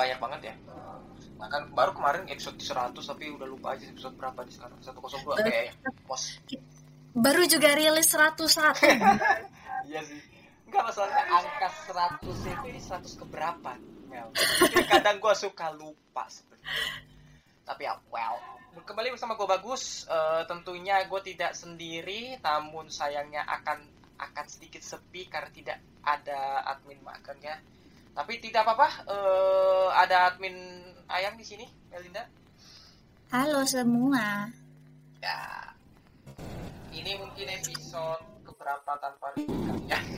Banyak banget ya. Bahkan baru kemarin episode 100 tapi udah lupa aja episode berapa di sekarang. 102 kayaknya. Pos. Baru juga rilis 101. Iya sih. Enggak masalahnya angka 100 itu ini 100 keberapa Mel? Jadi kadang gua suka lupa sebenarnya. Tapi ya well. Kembali bersama gue Bagus. Eh, Tentunya gue tidak sendiri Namun sayangnya akan akan sedikit sepi karena tidak ada admin makannya. Tapi tidak apa-apa, eh, ada admin ayam di sini, Melinda. Halo semua. Ya, ini mungkin episode keberapa tanpa Rika ya.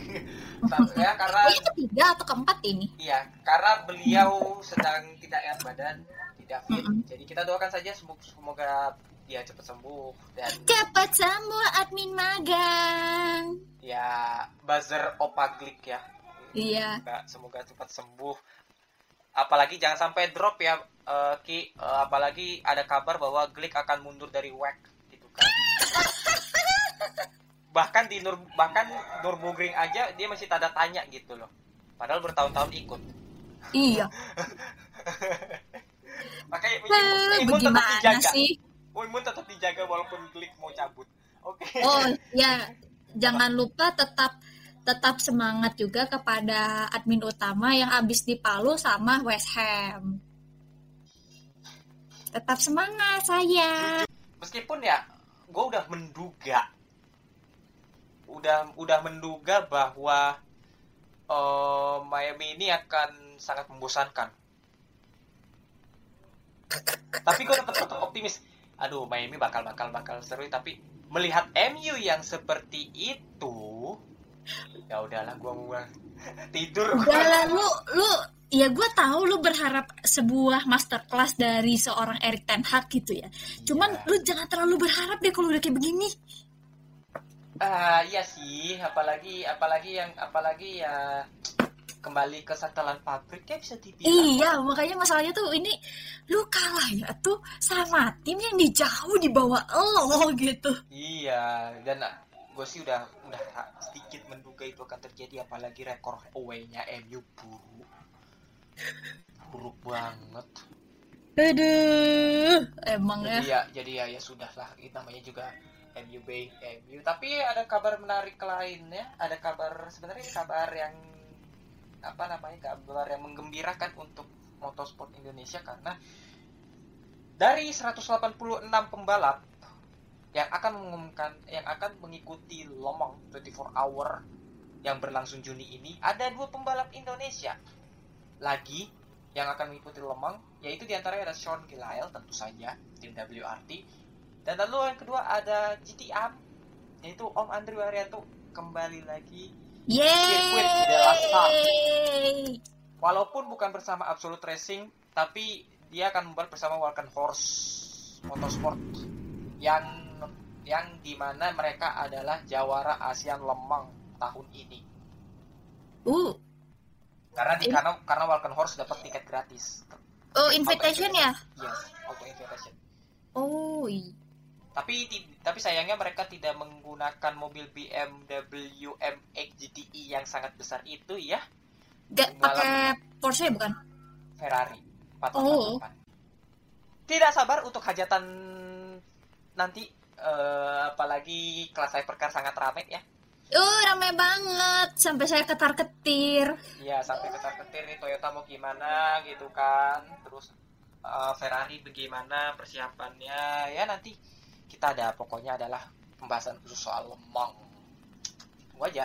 Ya karena ini ketiga atau keempat ini? iya, karena beliau sedang tidak enak badan, tidak fit. Mm-mm. Jadi kita doakan saja semoga, semoga dia cepat sembuh dan Cepat semua admin magang. ya buzzer opaglik ya. Iya. Semoga, semoga cepat sembuh. Apalagi jangan sampai drop ya, eh, Ki. Eh, apalagi ada kabar bahwa Glick akan mundur dari WEC gitu kan. bahkan di Nur bahkan Nurburgring aja dia masih tanda tanya gitu loh. Padahal bertahun-tahun ikut. Iya. Makanya imun, tetap dijaga. sih? Imun tetap dijaga walaupun Glick mau cabut. Oke. Oh, ya. Jangan lupa tetap tetap semangat juga kepada admin utama yang habis dipalu sama West Ham. Tetap semangat saya. meskipun ya gue udah menduga udah udah menduga bahwa eh, Miami ini akan sangat membosankan tapi gue tetap tetap optimis aduh Miami bakal bakal bakal seru tapi melihat MU yang seperti itu ya udahlah gue mau tidur Udah lah lu lu ya gue tahu lu berharap sebuah masterclass dari seorang Erik Ten Hag gitu ya. Cuman Iya. lu jangan terlalu berharap deh kalau udah kayak begini. Ah iya sih, apalagi apalagi yang apalagi ya kembali ke setelan pabrik ya bisa dibilang. Iya, makanya masalahnya tuh ini lu kalah ya tuh sama tim yang di jauh di bawah lo gitu. Iya, dan gue sih udah udah sedikit menduga itu akan terjadi apalagi rekor away-nya MU buruk. Buruk banget. Aduh, emang ya. Jadi ya jadi ya ya sudah lah, itu namanya juga MU Bay MU. Tapi ada kabar menarik lainnya, ada kabar sebenarnya kabar yang apa namanya kabar yang menggembirakan untuk motorsport Indonesia karena dari 186 pembalap yang akan mengumumkan yang akan mengikuti Le Mans 24 hour yang berlangsung Juni ini ada dua pembalap Indonesia lagi yang akan mengikuti Le Mans yaitu di antaranya ada Sean Gilile tentu saja tim WRT dan lalu yang kedua ada GTM yaitu Om Andrew Arianto kembali lagi. Sirkuit walaupun bukan bersama Absolute Racing tapi dia akan membalap bersama Walken Horse Motorsport yang yang di mana mereka adalah jawara ASEAN Lemang tahun ini Uh, karena di, karena karena Walken Horse dapat tiket gratis oh invitation ya? yes auto invitation Oh, iya. tapi tapi sayangnya mereka tidak menggunakan mobil BMW MX GTI yang sangat besar itu ya Gak pakai Porsche bukan? Ferrari 448. Oh. Tidak sabar untuk hajatan nanti eh, apalagi kelas hypercar sangat ramai ya. Uh, rame banget sampai saya ketar-ketir. Iya, sampai ketar-ketir nih Toyota mau gimana gitu kan. Terus eh, Ferrari bagaimana persiapannya. Ya nanti kita ada pokoknya adalah pembahasan khusus soal Lemang. Tunggu aja.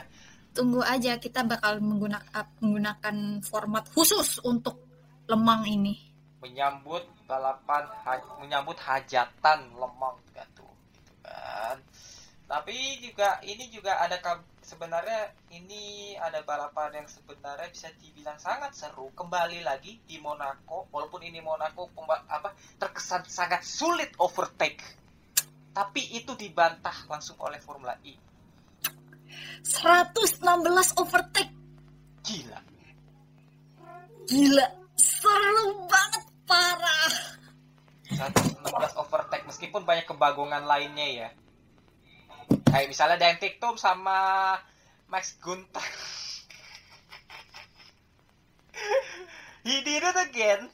tunggu aja kita bakal menggunakan menggunakan format khusus untuk lemang ini. menyambut balapan ha- menyambut hajatan lemang kan. Tapi juga ini juga ada sebenarnya ini ada balapan yang sebenarnya bisa dibilang sangat seru. Kembali lagi di Monaco walaupun ini Monaco apa terkesan sangat sulit overtake. Tapi itu dibantah langsung oleh Formula E. 116 overtake. gila. Gila, seru banget parah. 116 overtake meskipun banyak kebagongan lainnya ya. Kayak misalnya Dan Tiktum sama Max Gunther he did it again.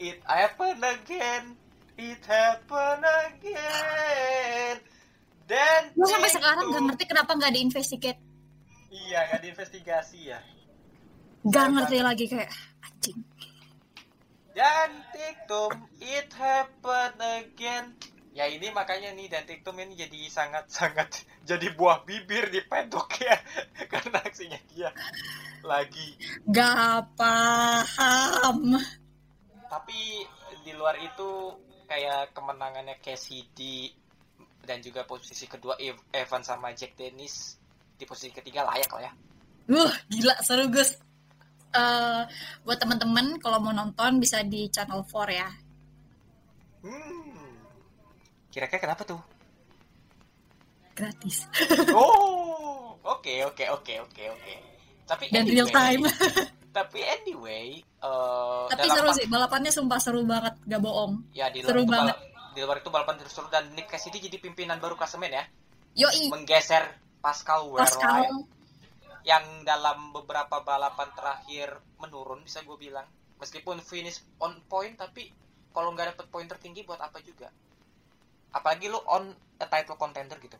It happened again. It happened again. Dan Gue sampai sekarang gak ngerti kenapa gak diinvestigate. iya nggak diinvestigasi ya. Gak ngerti lagi kayak anjing. Dan Tiktum, it happened again. Ya ini makanya nih dan Tiktum ini jadi sangat-sangat jadi buah bibir di pedok ya. Karena aksinya dia lagi. Gak paham. Tapi di luar itu kayak kemenangannya Cassidy dan juga posisi kedua Ev- Evan sama Jack Dennis di posisi ketiga layak lah ya. Wah, gila seru Gus. Eh, buat teman-teman kalau mau nonton bisa di channel 4 ya. Hmm. Kira-kira kenapa tuh? Gratis. Oh, oke oke oke oke oke. Tapi Dan anyway- real time. Tapi anyway, eh, Tapi seru sih, balapannya sumpah seru banget, gak bohong. Ya di seru banget. balap, di luar itu balapan terus seru dan Nick Cassidy jadi pimpinan baru klasemen ya, Yoi, menggeser Pascal Wehrlein Pascal. Yang dalam beberapa balapan terakhir menurun bisa gue bilang. Meskipun finish on point tapi kalau nggak dapet poin tertinggi buat apa juga. Apalagi lu on a title contender gitu.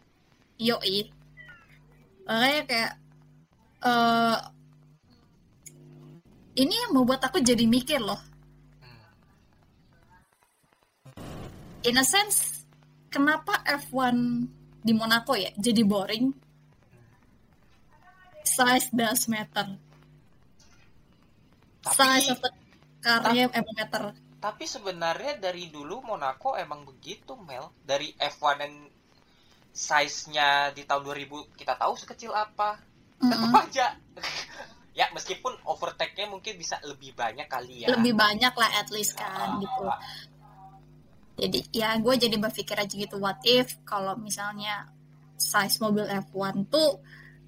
Yoi. Makanya kayak eh ini yang membuat aku jadi mikir loh. Hmm. In a sense, kenapa F1 di Monaco ya jadi boring? Size does matter. Tapi Size of the car-nya emang matter. Tapi sebenarnya dari dulu Monaco emang begitu Mel. Dari F1 dan size-nya di tahun 2000 kita tahu sekecil apa. Tetap Mm-mm. aja. ya meskipun overtake-nya mungkin bisa lebih banyak kali ya. Lebih banyak lah at least Ah, kan gitu. Jadi ya gue jadi berpikir aja gitu what if kalau misalnya size mobil F1 tuh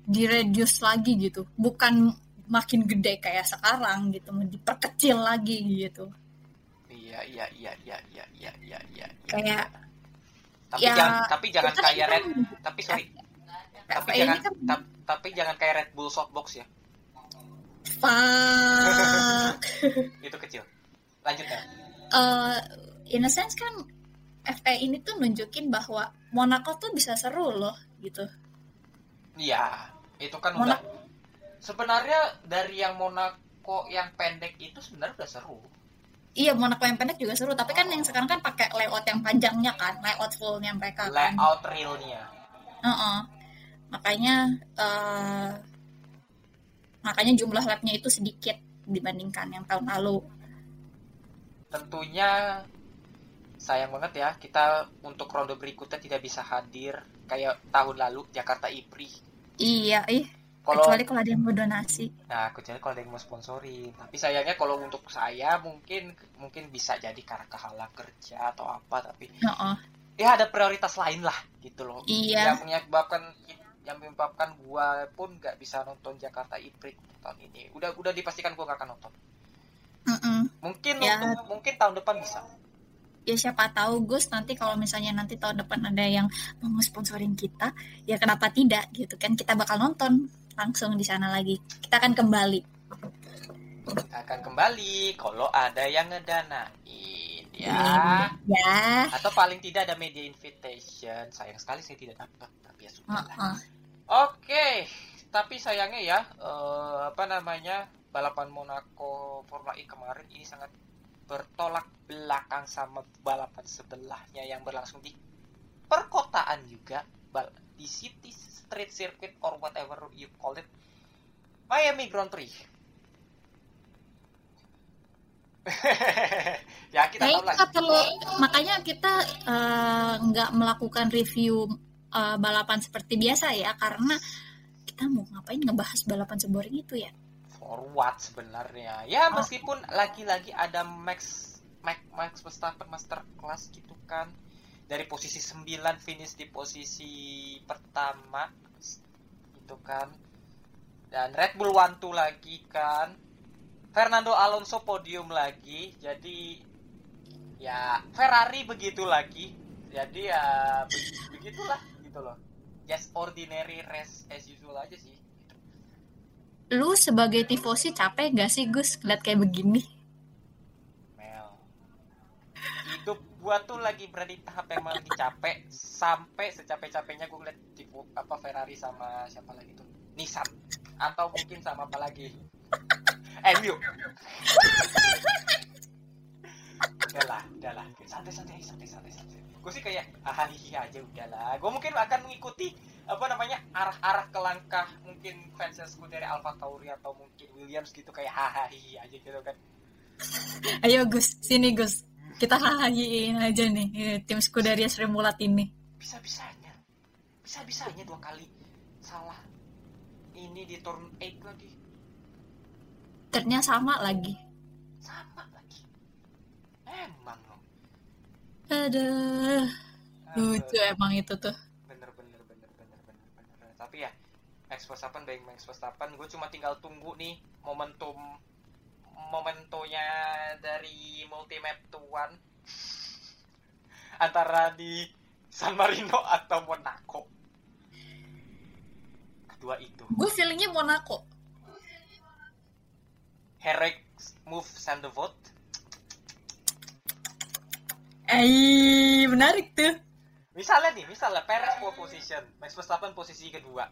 direduce lagi gitu. Bukan makin gede kayak sekarang gitu, diperkecil lagi gitu. Iya iya iya iya iya iya iya iya. Kayak tapi ya, jangan tapi jangan kan kayak ini Red kan- tapi sorry tapi F1 jangan kan ta- tapi jangan kayak Red Bull softbox ya. fuck. Itu kecil. Lanjut ya. Eh, in a sense kan FA ini tuh nunjukin bahwa Monaco tuh bisa seru loh gitu. Iya, itu kan Monaco- udah sebenarnya dari yang Monaco yang pendek itu sebenarnya udah seru. Iya Monaco yang pendek juga seru, tapi kan yang sekarang kan pakai layout yang panjangnya kan, layout fullnya mereka kan. Layout realnya. Heeh. Makanya eh, makanya jumlah lapnya itu sedikit dibandingkan yang tahun lalu. Tentunya sayang banget ya kita untuk ronde berikutnya tidak bisa hadir kayak tahun lalu Jakarta IPRI. Iya, ih. Kalau Kecuali kalau ada yang mau donasi. nah kecuali kalau ada yang mau sponsorin. Tapi sayangnya kalau untuk saya mungkin mungkin bisa jadi karena kehalang kerja atau apa tapi Heeh. ya ada prioritas lain lah gitu loh. Iya. Yang menyebabkan yang menyebabkan gua pun nggak bisa nonton Jakarta IPRI tahun ini. Udah udah dipastikan gua nggak akan nonton. Mm-mm. Mungkin Ya. untuk mungkin tahun depan bisa. Ya siapa tahu Gus nanti kalau misalnya nanti tahun depan ada yang mau sponsorin kita ya kenapa tidak gitu kan kita bakal nonton langsung di sana lagi kita akan kembali Kita akan kembali kalau ada yang ngedanain ya. ya Atau paling tidak ada media invitation. Sayang sekali saya tidak dapat, tapi ya sudah. lah. Heeh. Oke, tapi sayangnya ya eh, apa namanya balapan Monaco Formula E kemarin ini sangat bertolak belakang sama balapan sebelahnya yang berlangsung di perkotaan juga. Di city street circuit or whatever you call it. Miami Grand Prix. Ya kita Kayaknya tahu lah. makanya kita eh, nggak melakukan review eh, balapan seperti biasa ya karena kita mau ngapain ngebahas balapan seboring itu ya. Forward sebenarnya. Ya Oh. meskipun lagi-lagi ada Max Max Max Verstappen master class gitu kan. Dari posisi 9 finish di posisi pertama gitu kan. Dan Red Bull one two lagi kan. Fernando Alonso podium lagi jadi ya Ferrari begitu lagi. Jadi ya be- begitulah gitu loh. Just ordinary race as usual aja sih Lu sebagai tifosi capek gak sih Gus? Lihat kayak begini? Mel. Hidup gua tuh lagi berada di tahap yang lagi capek. Sampai secapek-capeknya gua ngeliat tipu apa Ferrari sama siapa lagi tuh? Nissan. Atau mungkin sama apa lagi? MU udahlah udahlah santai santai santai santai santai. Gue sih kayak ah aja udahlah gue mungkin akan mengikuti apa namanya arah-arah ke langkah mungkin fansesku dari Alfa Tauri atau mungkin Williams gitu kayak hahaha aja gitu kan. Ayo Gus, sini Gus. Kita hahagiin aja nih eh, tim Scuderia Srimulat ini. bisa-bisanya. Bisa-bisanya dua kali salah ini di turn 8 lagi. Ternyata sama lagi. sama emang loh Aduh, lucu emang itu tuh. bener bener bener bener bener bener tapi ya Max Verstappen baik Max Verstappen. Gue cuma tinggal tunggu nih momentum momentonya dari multimap tuan antara di San Marino atau Monaco. Kedua itu. Gue feelingnya Monaco. Herrick move send the vote Eh, menarik tuh. Misalnya nih, misalnya Perez pole position, Max Verstappen posisi kedua.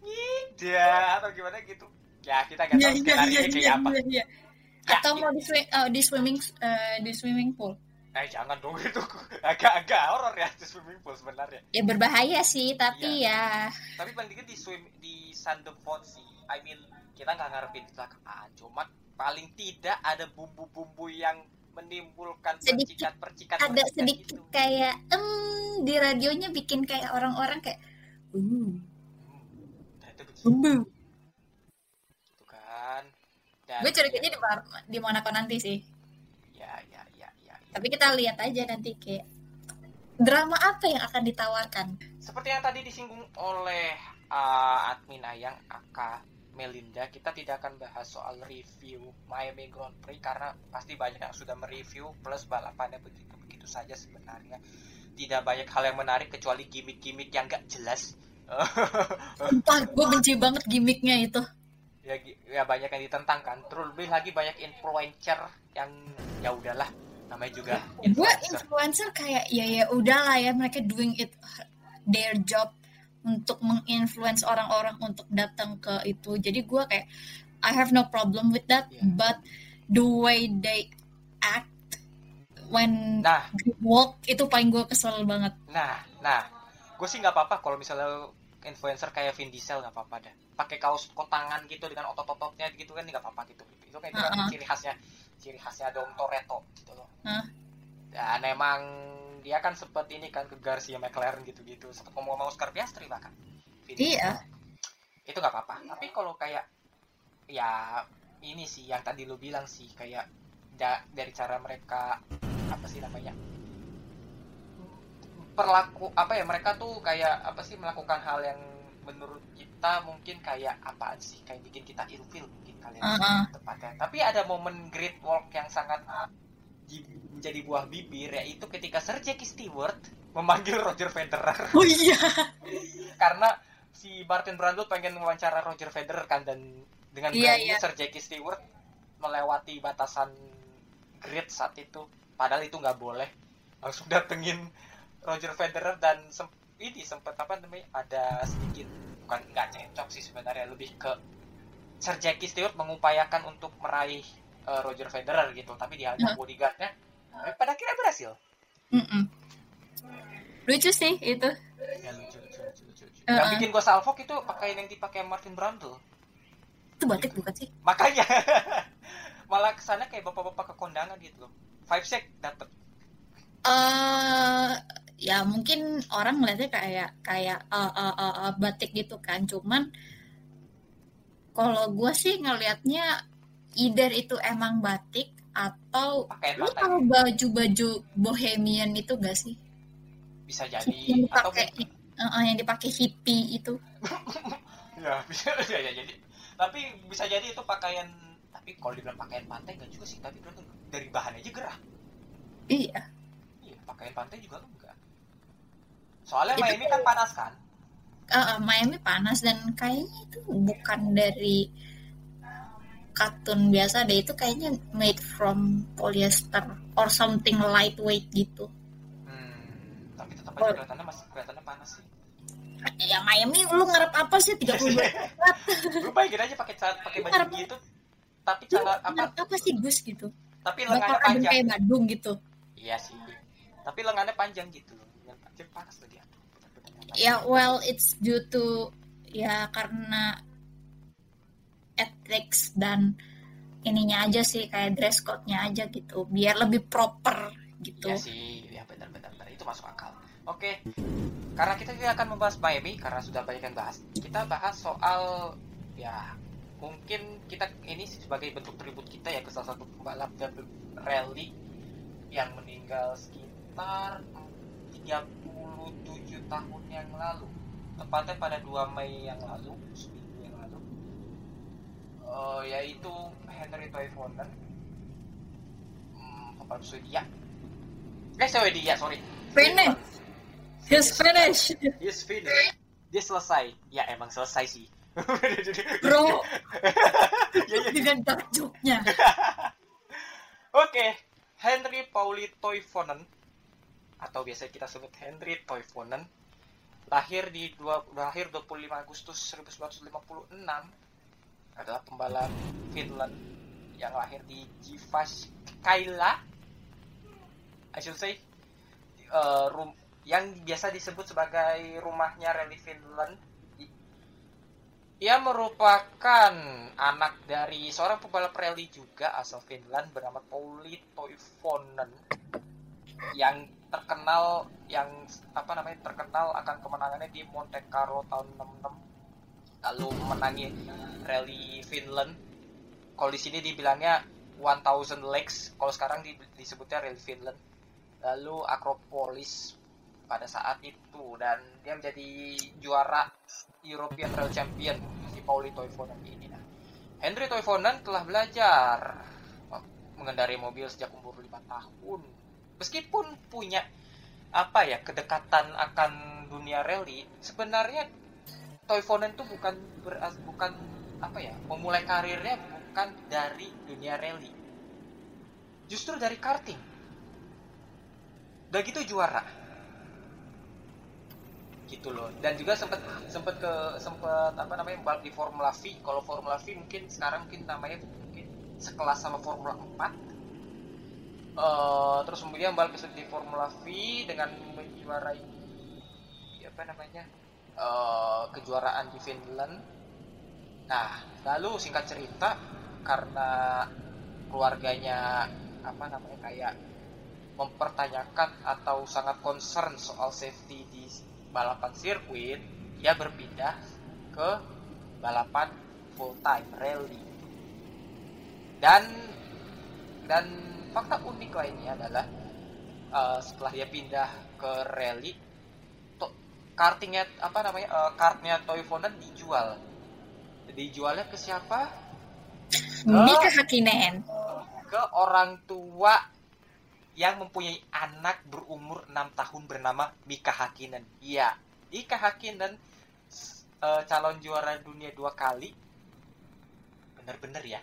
Tidak, atau gimana gitu. Ya, kita nggak Iya, tahu iya, skenario iya, kayak iya, apa. iya, iya. Ya, Atau gitu. mau di, swi- eh, di swimming eh, di swimming pool. Eh, jangan dong itu. Agak-agak horor ya di swimming pool sebenarnya. Ya berbahaya sih, tapi ya Tapi paling dikit di swim di Sandevot sih. I mean, kita nggak ngarepin kecelakaan. Cuma paling tidak ada bumbu-bumbu yang menimbulkan Sedikit- ada percikan sedikit gitu. kayak em di radionya bikin kayak orang-orang kayak Hmm, nah, itu begitu. Gitu kan. Dan Gue curiganya di, Mar- di Monaco nanti sih. Ya, ya, ya, ya, ya. Tapi kita lihat aja nanti kayak drama apa yang akan ditawarkan. Seperti yang tadi disinggung oleh uh, admin Ayang Aka Melinda, kita tidak akan bahas soal review Miami Grand Prix karena pasti banyak yang sudah mereview plus balapannya begitu begitu saja sebenarnya. Tidak banyak hal yang menarik kecuali gimmick-gimmick yang gak jelas. Sumpah, gue benci banget gimmicknya itu. ya, ya banyak yang ditentang kan. Terus lebih lagi banyak influencer yang ya udahlah namanya juga Gue influencer. influencer kayak ya ya udahlah ya mereka doing it their job untuk menginfluence orang-orang untuk datang ke itu. Jadi gue kayak I have no problem with that, Yeah. but the way they act when Nah, walk itu paling gue kesel banget. Nah, nah, gue sih nggak apa-apa kalau misalnya influencer kayak Vin Diesel nggak apa-apa dah. Pakai kaos kotangan gitu dengan otot-ototnya gitu kan nggak apa-apa gitu. Itu kayak kan Uh-uh. ciri khasnya, ciri khasnya Dom Toretto gitu loh. Huh? Dan emang dia kan sempet ini kan ke Garcia McLaren gitu-gitu, sempet ngomong sama Oscar Piastri bahkan. Vin Iya. Itu nggak apa-apa. Tapi kalau kayak ya ini sih yang tadi lu bilang sih kayak da- dari cara mereka apa sih namanya perlaku apa ya mereka tuh kayak apa sih melakukan hal yang menurut kita mungkin kayak apaan sih kayak bikin kita ilfil mungkin kalian Uh-uh. tepatnya tapi ada momen great walk yang sangat menjadi buah bibir yaitu ketika Sir Jackie Stewart memanggil Roger Federer Oh iya. karena si Martin Brundle pengen wawancara Roger Federer kan dan dengan Iya, berani iya. Sir Jackie Stewart melewati batasan grid saat itu padahal itu nggak boleh langsung datengin Roger Federer dan sem- ini sempat apa namanya ada sedikit bukan nggak cocok sih sebenarnya lebih ke Sir Jackie Stewart mengupayakan untuk meraih eh, Roger Federer gitu tapi dihajar Hah? bodyguardnya eh, pada akhirnya berhasil Mm-mm. Lucu sih itu. ya lucu lucu lucu lucu, lucu. yang Heeh. bikin gue salfok itu pakaian yang dipakai Martin Brundle itu batik bukan sih makanya malah ke sana kayak bapak-bapak ke kondangan gitu loh five sec dapet eh ya mungkin orang ngeliatnya kayak kayak eh, eh, eh, eh, batik gitu kan cuman kalau gue sih ngelihatnya either itu emang batik atau lu tahu baju-baju bohemian itu gak sih? Bisa jadi. Yang atau dipakai eh, eh, yang dipakai hippie itu. Ya bisa ya, ya, jadi. Tapi bisa jadi itu pakaian tapi kalau dibilang pakaian pantai enggak juga sih. Tapi berarti dari bahan aja gerah. Iya. Iya pakaian pantai juga enggak soalnya Itu Miami kan panas kan? Eh, Miami panas dan kayaknya itu bukan dari kartun biasa deh itu kayaknya made from polyester or something lightweight gitu. Hmm, tapi tetap Oh. aja kelihatannya masih kelihatannya panas sih. Ya Miami lu ngarep apa sih? 32 lu bayangin aja pakai cat pakai baju Ngarep- gitu tapi cara apa? apa sih Gus gitu? Tapi bakal lengannya adem panjang. kayak Badung gitu. Iya sih. Tapi lengannya panjang gitu yang panas lagi. Ya well it's due to ya karena ethics dan ininya aja sih kayak dress code-nya aja gitu biar lebih proper gitu Iya sih, ya benar-benar itu masuk akal. Oke, karena kita tidak akan membahas Miami karena sudah banyak yang bahas. Kita bahas soal ya mungkin kita ini sebagai bentuk tribut kita ya ke salah satu pembalap dan rally yang meninggal sekitar 37 tahun yang lalu. Tepatnya pada 2 Mei yang lalu, seminggu yang lalu. Eh, yaitu Henry Toivonen. Hmm, pembalap Swedia. Eh, Swedia, sorry. Finish. He's finished He's finished. Dia selesai. Ya emang selesai sih. bro Ya, ya. dengan dark joke-nya Oke, Henry Pauli Toivonen atau biasa kita sebut Henry Toivonen lahir di dua, lahir 25 Agustus 1956 adalah pembalap Finland yang lahir di Jyväskylä I should say eh, rum- yang biasa disebut sebagai rumahnya Rally Finland. Ia merupakan anak dari seorang pembalap rally juga asal Finland bernama Pauli Toivonen yang terkenal yang apa namanya terkenal akan kemenangannya di Monte Carlo tahun 66 lalu menangi rally Finland kalau di sini dibilangnya 1000 legs kalau sekarang di- disebutnya rally Finland lalu Acropolis pada saat itu dan dia menjadi juara European Rail Champion si Pauli Toivonen ini. Nah, Henry Toivonen telah belajar mengendarai mobil sejak umur 5 tahun. Meskipun punya apa ya kedekatan akan dunia rally, sebenarnya Toivonen itu bukan beras, bukan apa ya memulai karirnya bukan dari dunia rally, justru dari karting. Udah gitu juara. Gitu loh. Dan juga sempat sempat ke sempat apa namanya di Formula V. Kalau Formula V mungkin sekarang mungkin namanya mungkin sekelas sama Formula 4 Eh, terus kemudian balap di Formula V dengan menjuarai apa namanya eh, kejuaraan di Finland nah lalu singkat cerita karena keluarganya apa namanya kayak mempertanyakan atau sangat concern soal safety di balapan sirkuit, dia berpindah ke balapan full time rally. Dan dan fakta unik lainnya adalah eh, setelah dia pindah ke rally, kartingnya apa namanya eh, kartnya Toivonen dijual. Dijualnya ke siapa? Mika Hakkinen Ke orang tua yang mempunyai anak berumur 6 tahun bernama Mika Hakkinen. Iya, Mika Hakkinen s- eh, calon juara dunia dua kali. Bener-bener ya.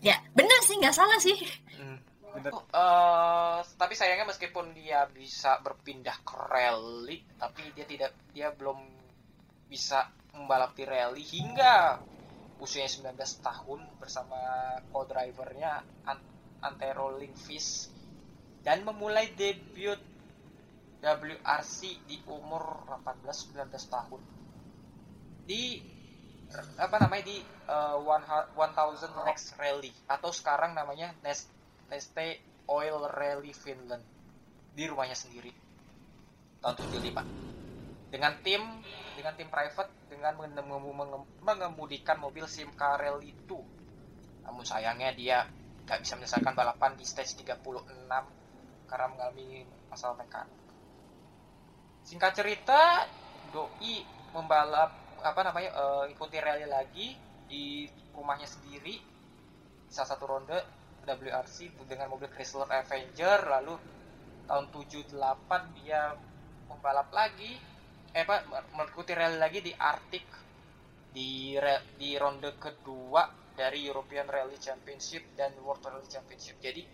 ya bener sih nggak salah sih Hmm, eh, tapi sayangnya meskipun dia bisa berpindah ke rally, tapi dia tidak dia belum bisa membalap di rally hingga usianya 19 tahun bersama co-drivernya An- Antero Lindqvist dan memulai debut WRC di umur 18-19 tahun. Di apa namanya di uh, one, 1000 Next Rally atau sekarang namanya Nest, Neste Oil Rally Finland. Di rumahnya sendiri. Tahun 75 dengan tim dengan tim private dengan mengemudikan mobil Simca Rally 2 namun sayangnya dia gak bisa menyelesaikan balapan di stage 36 karena mengalami masalah mekanik. Singkat cerita Doi membalap apa namanya uh, ikuti rally lagi di rumahnya sendiri salah satu ronde WRC dengan mobil Chrysler Avenger lalu tahun 78 dia membalap lagi. Eh apa mengikuti rally lagi di Arctic di di ronde kedua dari European Rally Championship dan World Rally Championship. Jadi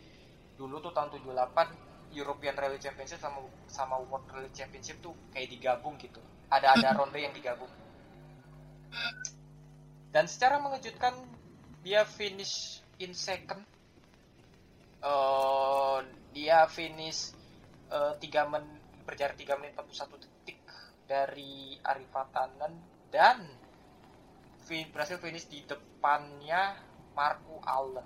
dulu tuh tahun 78 European Rally Championship sama sama World Rally Championship tuh kayak digabung gitu. Ada ada ronde yang digabung. Dan secara mengejutkan dia finish in second uh, dia finish uh, 3 men berjarak 3 menit 41 detik dari Arifatanen dan fin berhasil finish di depannya Marco Allen.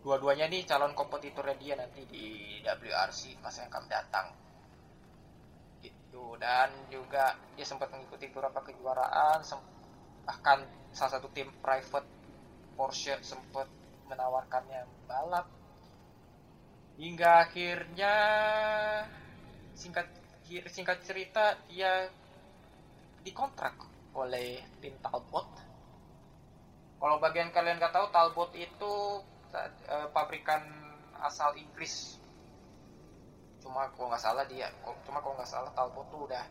Dua-duanya nih calon kompetitornya dia nanti di WRC masa yang akan datang. Gitu. Dan juga dia sempat mengikuti beberapa kejuaraan bahkan salah satu tim private Porsche sempat menawarkannya balap. Hingga akhirnya singkat singkat cerita dia dikontrak oleh tim Talbot. Kalau bagian kalian nggak tahu Talbot itu uh, pabrikan asal Inggris. Cuma kalau nggak salah dia cuma kalau nggak salah Talbot tuh udah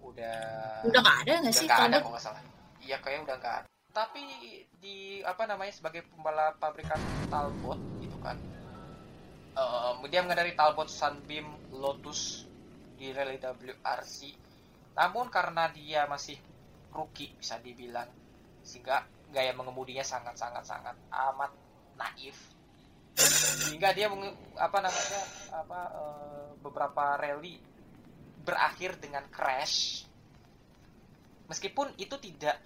udah udah nggak ada nggak sih nggak ada kalau nggak salah. Iya kayak udah nggak ada tapi di apa namanya sebagai pembalap pabrikan Talbot gitu kan uh, dia mengendarai Talbot Sunbeam Lotus di rally WRC namun karena dia masih rookie bisa dibilang sehingga gaya mengemudinya sangat sangat sangat amat naif. Sehingga dia meng, apa namanya apa uh, beberapa rally berakhir dengan crash. Meskipun itu tidak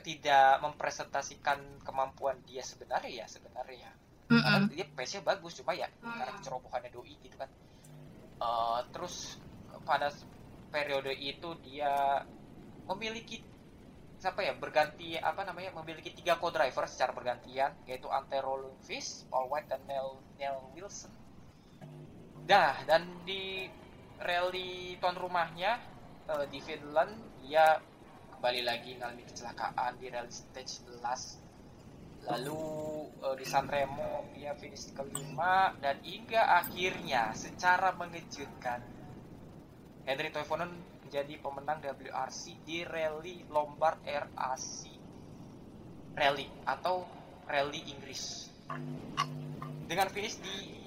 tidak mempresentasikan kemampuan dia sebenarnya ya sebenarnya mm -hmm. dia pace bagus cuma ya karena kecerobohannya doi gitu kan uh, terus pada periode itu dia memiliki siapa ya berganti apa namanya memiliki tiga co-driver secara bergantian yaitu Antero Lundqvist, Paul White dan Neil, Neil Wilson. Dah dan di rally tuan rumahnya uh, di Finland dia kembali lagi mengalami kecelakaan di rally stage 11 lalu uh, di Sanremo dia finish kelima dan hingga akhirnya secara mengejutkan Henry Toivonen menjadi pemenang WRC di Rally Lombard RAC Rally atau Rally Inggris. Dengan finish di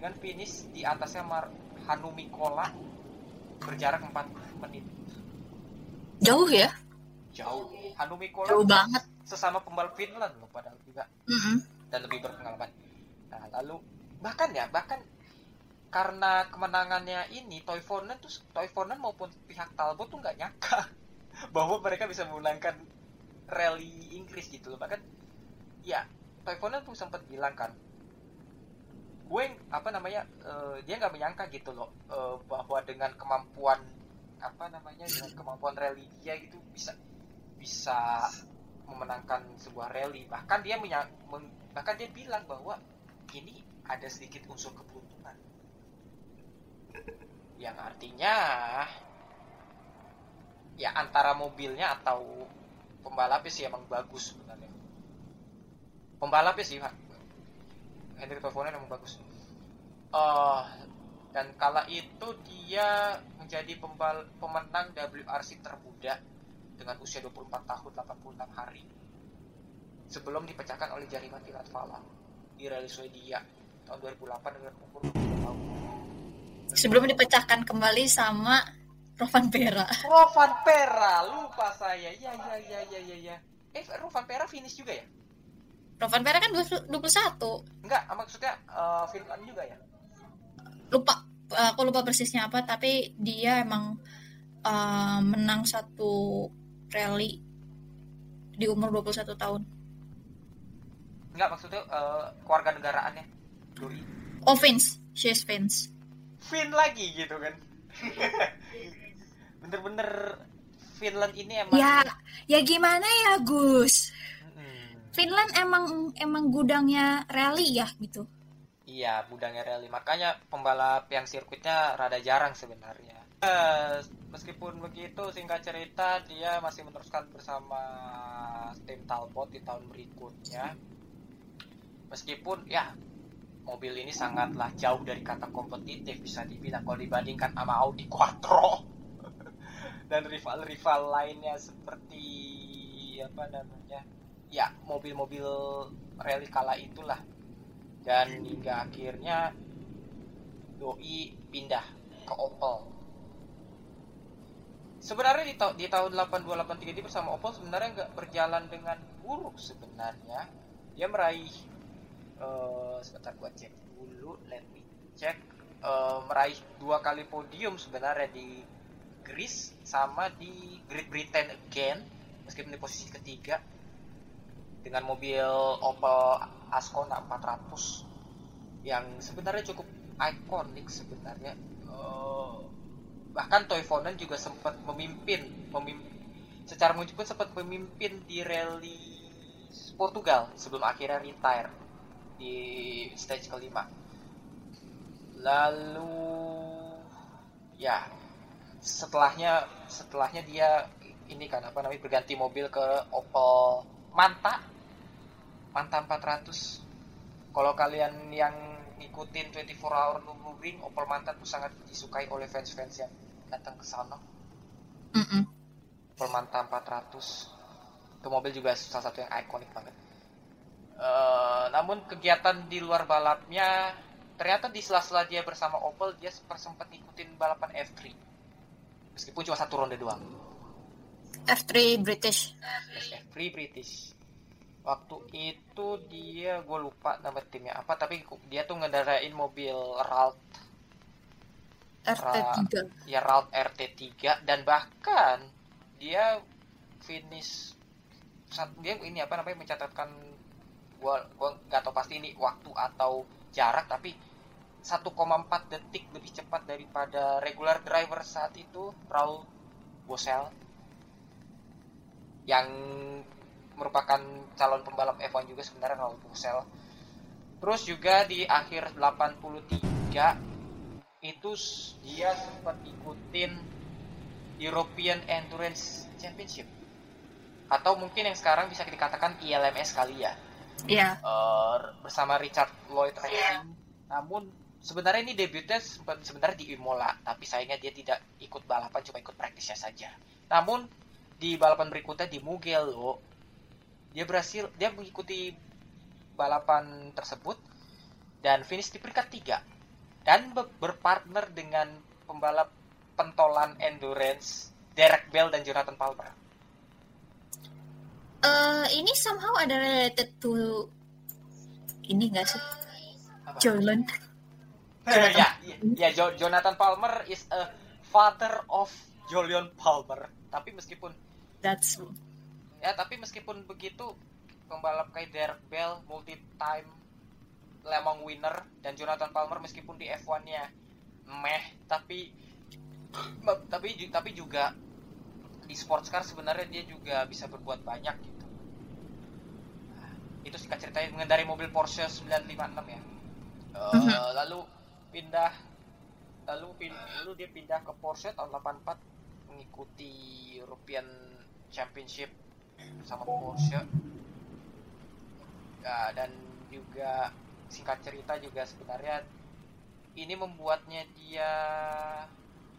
dengan finish di atasnya Mar Hanu Mikola berjarak 4 menit. Jauh ya jauh. Hanu Mikola jauh banget. sesama pembalap Finland loh padahal juga. Mm -hmm. dan lebih berpengalaman. Nah lalu bahkan ya bahkan karena kemenangannya ini Toivonen tuh Toivonen maupun pihak Talbot tuh nggak nyangka bahwa mereka bisa memenangkan rally Inggris gitu loh. Bahkan ya Toivonen tuh sempat bilang kan gue apa namanya uh, dia nggak menyangka gitu loh uh, bahwa dengan kemampuan apa namanya dengan kemampuan rally dia gitu bisa bisa memenangkan sebuah rally. Bahkan dia menyang, bahkan dia bilang bahwa ini ada sedikit unsur keberuntungan. Yang artinya ya antara mobilnya atau pembalapnya sih emang bagus sebenarnya. Pembalapnya sih Hendrik Toivonen emang bagus. Uh, dan kala itu dia menjadi pembal pemenang WRC termuda dengan usia 24 tahun 86 hari sebelum dipecahkan oleh jaringan Latvala di Rally Swedia tahun 2008 dengan umur 20 tahun sebelum dipecahkan kembali sama Rovan Pera. Rovan Pera, lupa saya. Ya ya ya ya ya ya. Eh Rovan Pera finish juga ya? Rovan Pera kan 21. Enggak, maksudnya uh, Finland juga ya? Lupa. Eh, aku lupa persisnya apa tapi dia emang eh, menang satu rally di umur 21 tahun. Enggak maksudnya eh, keluarga negaraannya. Doi. Oh Vince, she's Vince. Finn lagi gitu kan. Bener-bener Finland ini emang Ya, ya gimana ya Gus? Finland emang emang gudangnya rally ya gitu. Iya, budangnya rally. Makanya pembalap yang sirkuitnya rada jarang sebenarnya. Eh, meskipun begitu, singkat cerita, dia masih meneruskan bersama tim Talbot di tahun berikutnya. Meskipun, ya, mobil ini sangatlah jauh dari kata kompetitif, bisa dibilang kalau dibandingkan sama Audi Quattro. Dan rival-rival lainnya seperti, apa namanya, ya, mobil-mobil rally kala itulah dan hingga akhirnya doi pindah ke Opel. Sebenarnya di, ta- di tahun 8283 dia bersama Opel sebenarnya nggak berjalan dengan buruk sebenarnya. Dia meraih eh, sebentar gua cek dulu, let me check. Eh, meraih dua kali podium sebenarnya di Greece sama di Great Britain again meskipun di posisi ketiga. Dengan mobil Opel Ascona 400 yang sebenarnya cukup ikonik sebenarnya. Eh, bahkan Toivonen juga sempat memimpin memimpin secara muncul pun sempat memimpin di rally Portugal sebelum akhirnya retire di stage kelima. Lalu ya setelahnya setelahnya dia ini kan apa namanya berganti mobil ke Opel Manta. Manta 400 kalau kalian yang ngikutin 24 Hour Nürburgring Opel Manta tuh sangat disukai oleh fans-fans yang datang ke sana Mm-mm. Opel Manta 400 itu mobil juga salah satu yang ikonik banget Eh, namun kegiatan di luar balapnya ternyata di sela-sela dia bersama Opel dia sempat sempat ngikutin balapan F3 meskipun cuma satu ronde doang F3 British. SF Free British. Waktu itu dia gue lupa nama timnya apa tapi dia tuh ngendarain mobil Ralt RT3. ya Ralt RT3 dan bahkan dia finish saat dia ini apa namanya mencatatkan gua gua nggak tahu pasti ini waktu atau jarak tapi 1,4 detik lebih cepat daripada regular driver saat itu Raul Bosel yang merupakan calon pembalap F1 juga sebenarnya Raul Bosel terus juga di akhir 83 itu dia sempat ikutin European Endurance Championship. Atau mungkin yang sekarang bisa dikatakan ILMS kali ya. Iya. Eh, bersama Richard Lloyd Racing. Namun sebenarnya ini debutnya sempat- sebenarnya di Imola tapi sayangnya dia tidak ikut balapan cuma ikut praktisnya saja. Namun di balapan berikutnya di Mugello dia berhasil dia mengikuti balapan tersebut dan finish di peringkat 3 dan be- berpartner dengan pembalap pentolan endurance Derek Bell dan Jonathan Palmer. Eh, ini somehow ada related to ini enggak sih? Apa? Jolon. ya, ya, ya, Jo- Jonathan Palmer is a father of Julian Palmer. Tapi meskipun That's ya, tapi meskipun begitu pembalap kayak Derek Bell multi time Le Mans winner dan Jonathan Palmer meskipun di F1-nya meh tapi tapi tapi juga di sports car sebenarnya dia juga bisa berbuat banyak gitu. Nah, itu singkat ceritanya mengendarai mobil Porsche 956 ya. Mhm. lalu pindah lalu pin- lalu dia pindah ke Porsche tahun 84 mengikuti European Championship sama Porsche. Ya, dan juga singkat cerita juga sebenarnya. Ini membuatnya dia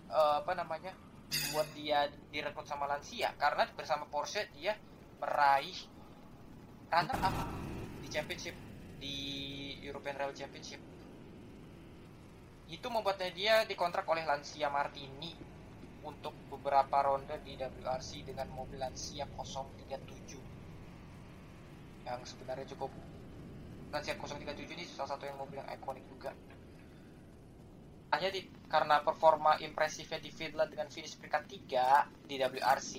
eh, apa namanya membuat dia direkrut sama Lancia karena bersama Porsche dia meraih runner up di championship di European Rally Championship. Itu membuatnya dia dikontrak oleh Lancia Martini untuk beberapa ronde di WRC dengan mobil Lancia 037 yang sebenarnya cukup Lancia 037 ini salah satu yang mobil yang ikonik juga hanya di, karena performa impresifnya di Finland dengan finish peringkat 3 di WRC,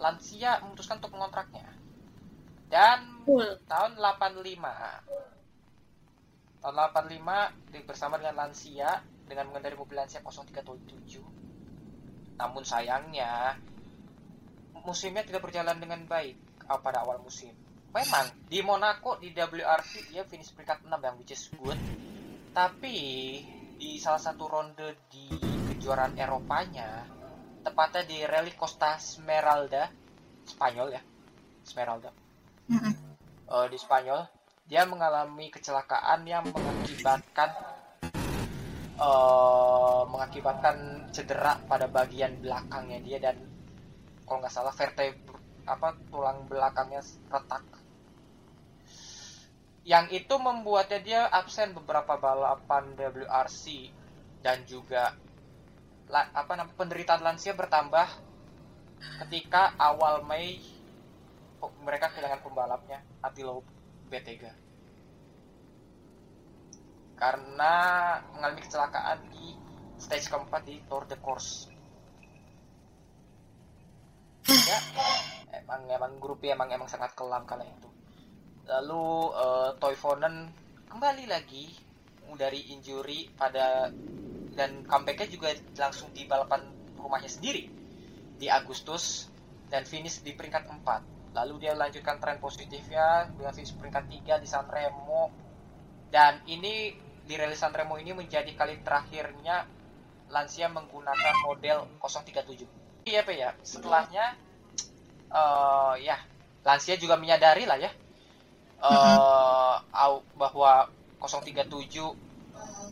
Lancia memutuskan untuk mengontraknya. Dan Cool. tahun 85 tahun 85 di- bersama dengan Lancia dengan mengendarai mobil Lancia 0377 namun sayangnya musimnya tidak berjalan dengan baik uh, pada awal musim memang di Monaco di WRC dia finish peringkat 6 yang which is good. Tapi di salah satu ronde di kejuaraan Eropanya tepatnya di Rally Costa Smeralda Spanyol ya Smeralda. Mm-mm. eh, di Spanyol dia mengalami kecelakaan yang mengakibatkan eh, mengakibatkan cedera pada bagian belakangnya dia dan kalau nggak salah vertebra apa tulang belakangnya retak yang itu membuatnya dia absen beberapa balapan WRC dan juga apa namanya penderitaan lansia bertambah ketika awal Mei mereka kehilangan pembalapnya Attilo B3 karena mengalami kecelakaan di stage keempat di Tour de Corse. Ya emang emang grupnya emang emang sangat kelam kala itu lalu eh, Toivonen kembali lagi dari injury pada dan comebacknya juga langsung di balapan rumahnya sendiri di Agustus dan finish di peringkat 4 lalu dia lanjutkan tren positifnya dengan finish peringkat 3 di Sanremo. Dan ini di Rally Sanremo ini menjadi kali terakhirnya Lancia menggunakan model 037 iya ya. Setelahnya eh ya Lancia juga menyadari lah ya au- bahwa 037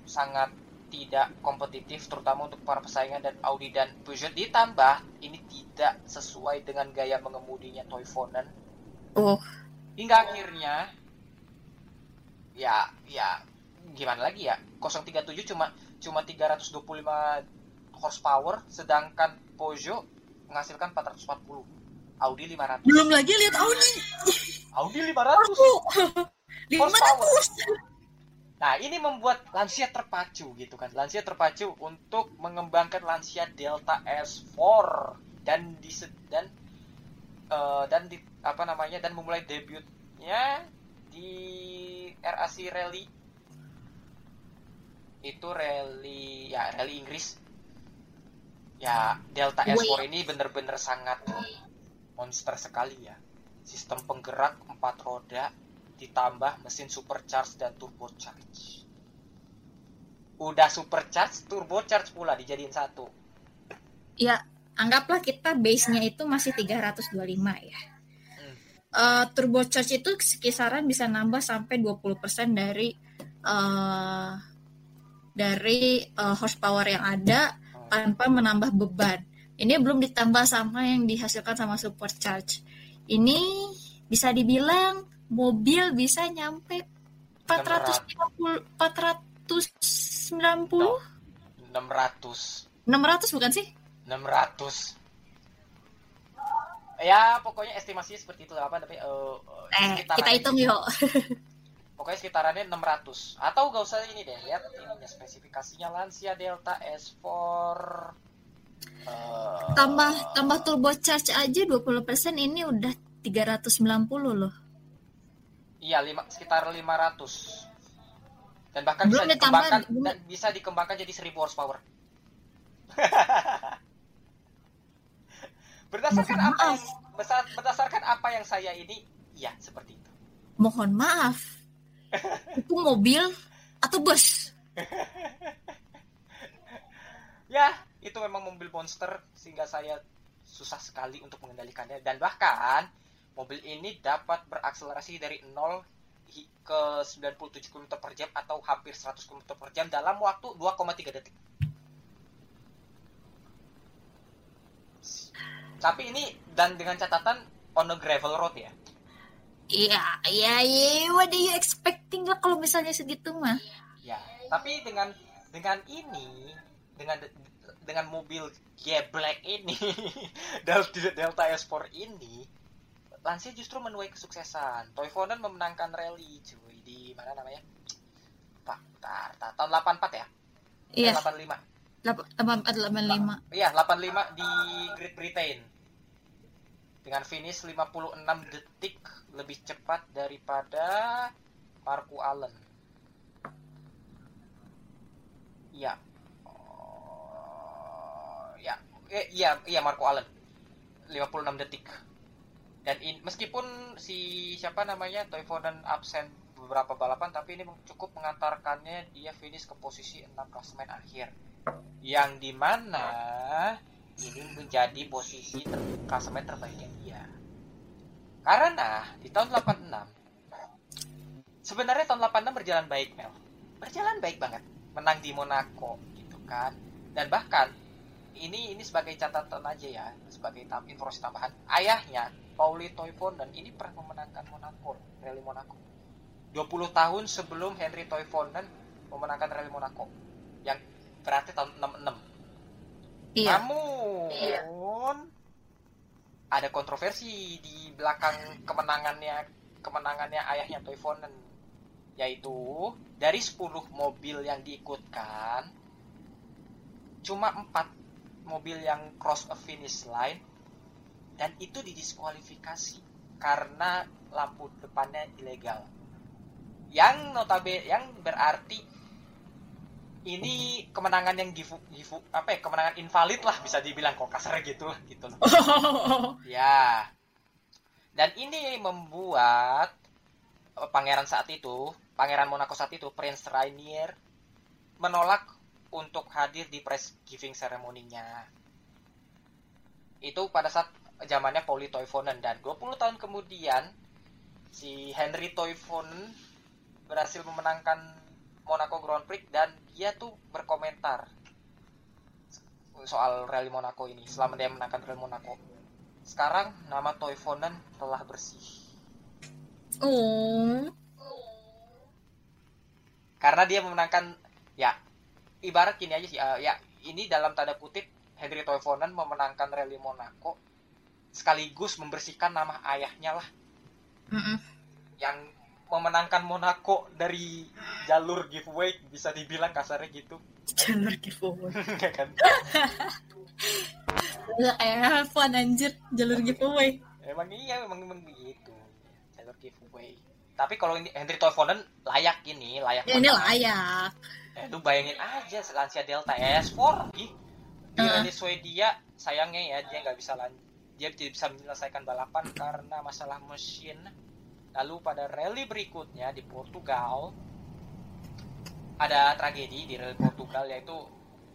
sangat tidak kompetitif terutama untuk para pesaingan dan Audi dan Peugeot. Ditambah ini tidak sesuai dengan gaya mengemudinya Toivonen Oh, hingga akhirnya ya ya gimana lagi ya? 037 cuma cuma 325 horsepower sedangkan Peugeot menghasilkan 440 Audi 500 belum lagi lihat Audi. Audi 500 Aku. Lima Horsepower. ratus. Nah, ini membuat Lancia terpacu gitu kan. Lancia terpacu untuk mengembangkan Lancia Delta S4 dan di dan eh, dan di apa namanya dan memulai debutnya di RAC Rally itu rally ya rally Inggris ya Delta S4 ini bener-bener sangat monster sekali ya sistem penggerak empat roda ditambah mesin supercharge dan turbocharge. Udah supercharge, turbocharge pula dijadiin satu. Ya, anggaplah kita base-nya itu masih 325 ya. Hmm. Eh, turbocharge itu kisaran bisa nambah sampai 20% dari eh dari eh, horsepower yang ada tanpa menambah beban. Ini belum ditambah sama yang dihasilkan sama supercharge. Ini bisa dibilang mobil bisa nyampe 450 490 600, 600 bukan sih? 600. Ya, pokoknya estimasinya seperti itu apa tapi eh, eh, Eh, sekitaran kita hitung yuk. Pokoknya sekitarannya 600. Atau gak usah ini deh, lihat ininya spesifikasinya Lancia Delta S4 tambah tambah turbocharge aja 20% ini udah 390 loh. Iya, lima, sekitar 500. Dan bahkan bisa Belum ditambah- dikembangkan belum- dan bisa dikembangkan jadi 1000 horsepower. berdasarkan Mohon apa maaf. yang berdasarkan apa yang saya ini, iya seperti itu. Mohon maaf. Itu mobil atau bus? Ya, itu memang mobil monster sehingga saya susah sekali untuk mengendalikannya dan bahkan mobil ini dapat berakselerasi dari 0 hi- ke 97 km per jam atau hampir 100 km per jam dalam waktu 2,3 detik. Tapi ini dan dengan catatan on a gravel road ya. Iya, iya, iya. What are you expecting lah kalau misalnya segitu mah? Ya, tapi dengan dengan ini dengan dengan mobil geblek ini Delta Delta S4 ini Lancia justru menuai kesuksesan. Toivonen memenangkan rally cuy di mana namanya? Pak, tar, tar, tahun 84 ya. Eh, Iya, 85. 8485. Iya, 85 di Great Britain. Dengan finish 56 detik lebih cepat daripada Marco Allen. Iya. Oh, ya, eh, iya, iya Marco Allen. 56 detik. Dan in- meskipun si siapa namanya Toivonen absen beberapa balapan tapi ini cukup mengantarkannya dia finish ke posisi 6 klasemen akhir yang di mana ini menjadi posisi ter klasemen terbaiknya dia. Karena di tahun 86 sebenarnya tahun 86 berjalan baik Mel, berjalan baik banget, menang di Monaco gitu kan, dan bahkan ini ini sebagai catatan aja ya, sebagai tam informasi tambahan, ayahnya Pauli Toivonen ini pernah memenangkan Monaco, Rally Monaco. 20 tahun sebelum Henry Toivonen memenangkan Rally Monaco yang berarti tahun 66 Iya. namun ada kontroversi di belakang kemenangannya kemenangannya ayahnya Toivonen yaitu dari 10 mobil yang diikutkan cuma 4 mobil yang cross a finish line dan itu didiskualifikasi karena lampu depannya ilegal. Yang notabe yang berarti ini kemenangan yang gifu, gifu apa ya kemenangan invalid lah bisa dibilang kok kasar gitu gitu loh. Ya. Dan ini membuat eh, pangeran saat itu pangeran Monaco saat itu Prince Rainier menolak untuk hadir di press giving ceremony-nya itu pada saat zamannya Pauli Toivonen dan 20 tahun kemudian si Henry Toivonen berhasil memenangkan Monaco Grand Prix dan dia tuh berkomentar soal Rally Monaco ini selama dia menangkan Rally Monaco. Sekarang nama Toivonen telah bersih Oh. karena dia memenangkan ya ibarat gini aja sih eh, ya ini dalam tanda kutip Henry Toivonen memenangkan Rally Monaco sekaligus membersihkan nama ayahnya lah Mm-mm. yang memenangkan Monaco dari jalur giveaway bisa dibilang kasarnya gitu Jalur giveaway. ya kan kayak fun anjir jalur giveaway. emang iya emang emang begitu jalur giveaway tapi kalau ini Henry Toivonen layak ini layak Ya, ini layak. Eh, lu bayangin aja Lancia Delta S4 di di. Rally Swedia sayangnya ya dia nggak bisa lan dia tidak bisa menyelesaikan balapan karena masalah mesin. Lalu pada rally berikutnya di Portugal ada tragedi di rally Portugal yaitu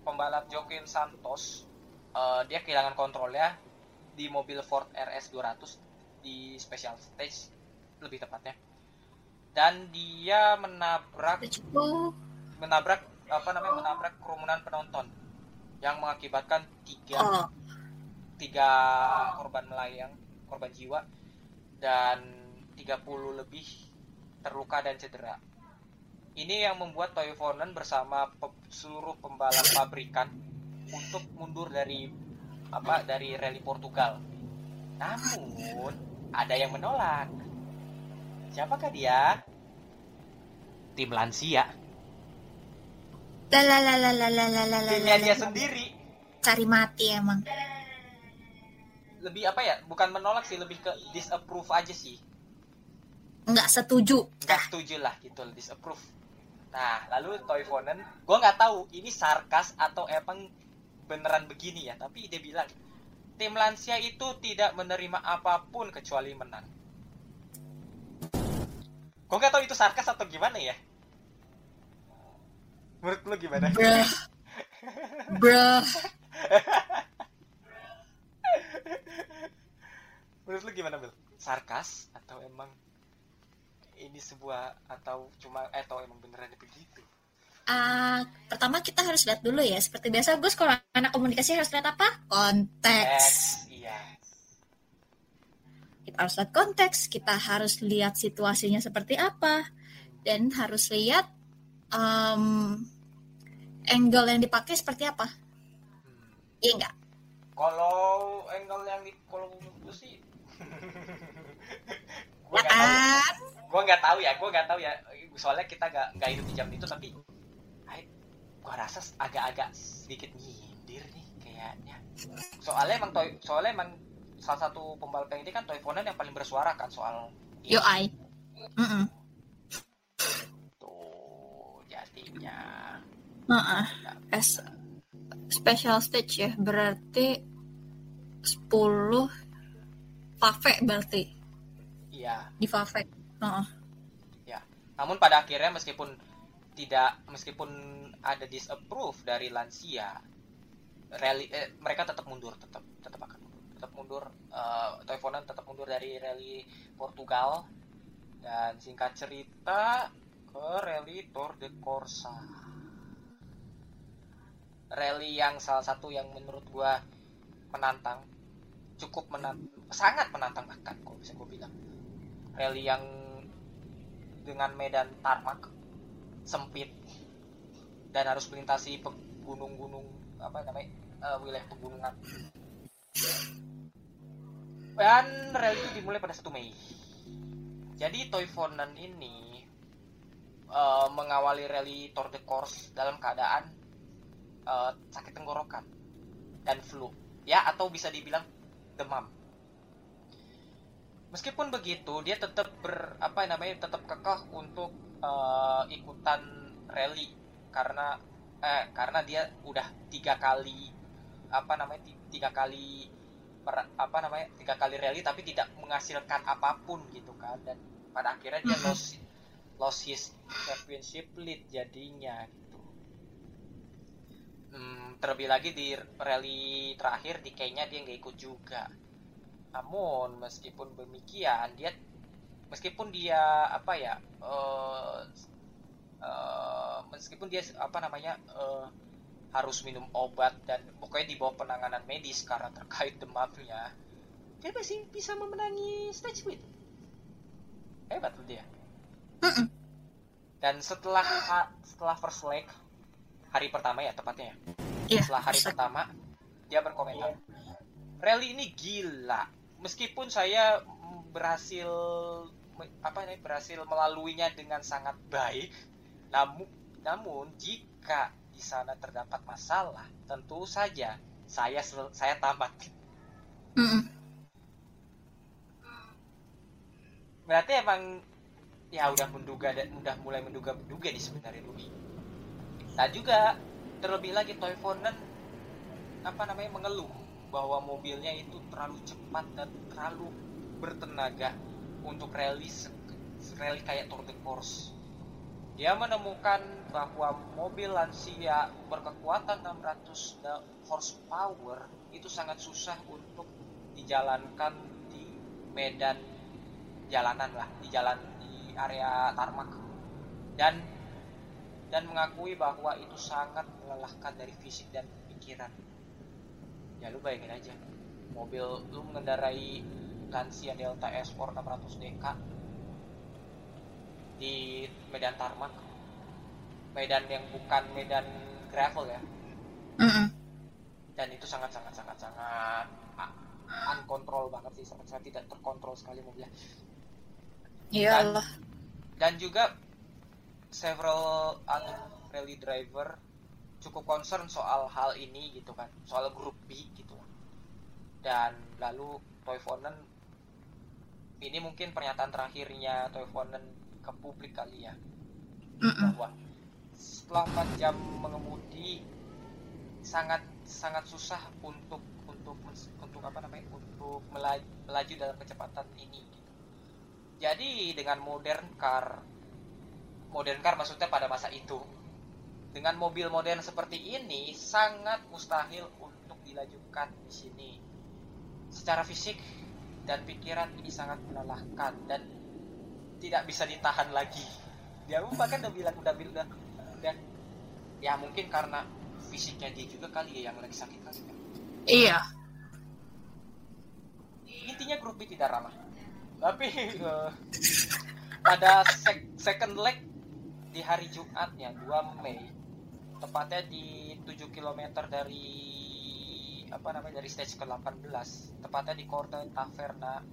pembalap Joaquin Santos eh, dia kehilangan kontrolnya di mobil Ford RS 200 di special stage lebih tepatnya. Dan dia menabrak menabrak apa namanya menabrak kerumunan penonton yang mengakibatkan tiga oh. tiga korban melayang korban jiwa dan 30 lebih terluka dan cedera. Ini yang membuat Toivonen bersama pe- seluruh pembalap pabrikan untuk mundur dari apa dari rally Portugal. Namun ada yang menolak. Siapakah dia? Tim Lancia timnya la, dia sendiri. Cari mati emang. lebih apa ya? Bukan menolak sih lebih ke disapprove aja sih. Nggak setuju. nggak setuju lah gitu disapprove. Nah lalu gue nggak tahu ini sarkas atau emang beneran begini ya? Tapi dia bilang tim Lancia itu tidak menerima apa pun kecuali menang. Gue nggak tahu itu sarkas atau gimana ya menurut lu gimana Bruh. Bruh. menurut lu gimana Bel? sarkas atau emang ini sebuah atau cuma eh, atau emang beneran begitu Ah, pertama kita harus lihat dulu ya. Seperti biasa, Gus kalau anak komunikasi harus lihat apa? Konteks. X iya Kita harus lihat konteks. Kita harus lihat situasinya seperti apa. Dan harus lihat em, angle yang dipakai seperti apa. Hmm. Iya enggak? Kalau angle yang di kalau gue sih gue nggak tahu gue nggak tahu ya gue nggak tahu ya soalnya kita nggak nggak hidup di jam itu tapi gua rasa agak-agak sedikit nyindir nih kayaknya soalnya emang toy soalnya emang salah satu pembalap ini kan Toivonen yang paling bersuara kan soal UI. Mm-mm. tuh jadinya Heeh. Es special stage ya, berarti 10 Fave berarti iya di Fave. Heeh. namun pada akhirnya meskipun tidak meskipun ada disapprove dari lansia rally eh, mereka tetap mundur tetap tetap akan mundur tetap mundur eh Toivonen tetap mundur dari rally Portugal dan singkat cerita ke rally Tour de Corsa rally yang salah satu yang menurut gua menantang cukup menantang sangat menantang bahkan kok bisa gua bilang. Rally yang dengan medan tarmac sempit dan harus melintasi gunung-gunung apa namanya eh, wilayah pegunungan. Dan rally itu dimulai pada 1 Mei. Jadi Toivonen ini eh, mengawali rally Tour de Corse dalam keadaan eh, sakit tenggorokan dan flu. Ya atau bisa dibilang demam. Meskipun begitu dia tetap ber apa namanya tetap kekeh untuk eh, ikutan rally. Karena eh karena dia udah tiga kali apa namanya ti- tiga kali per- apa namanya tiga kali rally tapi tidak menghasilkan apa pun gitu kan. Dan pada akhirnya dia Mhm. lost lost his championship lead jadinya. gitu Hmm, terlebih lagi di rally terakhir di Kenya dia nggak ikut juga. Namun meskipun demikian dia meskipun dia apa ya eh, eh, meskipun dia apa namanya eh, harus minum obat dan pokoknya di bawah penanganan medis karena terkait demamnya dia masih bisa memenangi stage win hebat loh dia. Dan setelah setelah first leg hari pertama ya tepatnya ya? Iya. setelah hari pertama dia berkomentar rally ini gila. Meskipun saya berhasil apa nih berhasil melaluinya dengan sangat baik namun namun jika di sana terdapat masalah tentu saja saya saya tamat berarti emang ya udah menduga dan udah mulai menduga-duga di sebenarnya Rudi dan juga terlebih lagi Toivonen apa namanya mengeluh bahwa mobilnya itu terlalu cepat dan terlalu bertenaga untuk rally rally kayak Tour de Corse dia menemukan bahwa mobil Lancia berkekuatan 600 da- horsepower itu sangat susah untuk dijalankan di medan jalanan lah di jalan di area tarmac. Dan dan mengakui bahwa itu sangat melelahkan dari fisik dan pikiran. Ya lu bayangin aja. Mobil lu mengendarai Lancia Delta S4 600 DK di medan tarmac medan yang bukan medan gravel ya. Dan itu sangat sangat sangat sangat uh, uncontrol banget sih. Sangat sangat tidak terkontrol sekali mobilnya. Iyalah. dan juga several other rally driver cukup concern soal hal ini gitu kan soal grup B gitu. Dan lalu Toivonen ini mungkin pernyataan terakhirnya Toivonen ke publik kali ya. Bahwa setelah 4 jam mengemudi sangat sangat susah untuk untuk untuk apa namanya untuk melaju, melaju dalam kecepatan ini gitu. Jadi dengan modern car modern car maksudnya pada masa itu dengan mobil modern seperti ini sangat mustahil untuk dilajukan di sini. Secara fisik dan pikiran ini sangat melelahkan dan tidak bisa ditahan lagi. Dia pun bahkan udah bilang udah bilang udah ya mungkin karena fisiknya dia juga kali ya yang lagi sakit kali ya. Iya. Intinya grup B tidak ramah. Tapi eh, pada sek- second leg di hari Jumatnya 2 Mei. Tepatnya di 7 km dari apa namanya dari stage ke-18 tepatnya di Corte Taverna.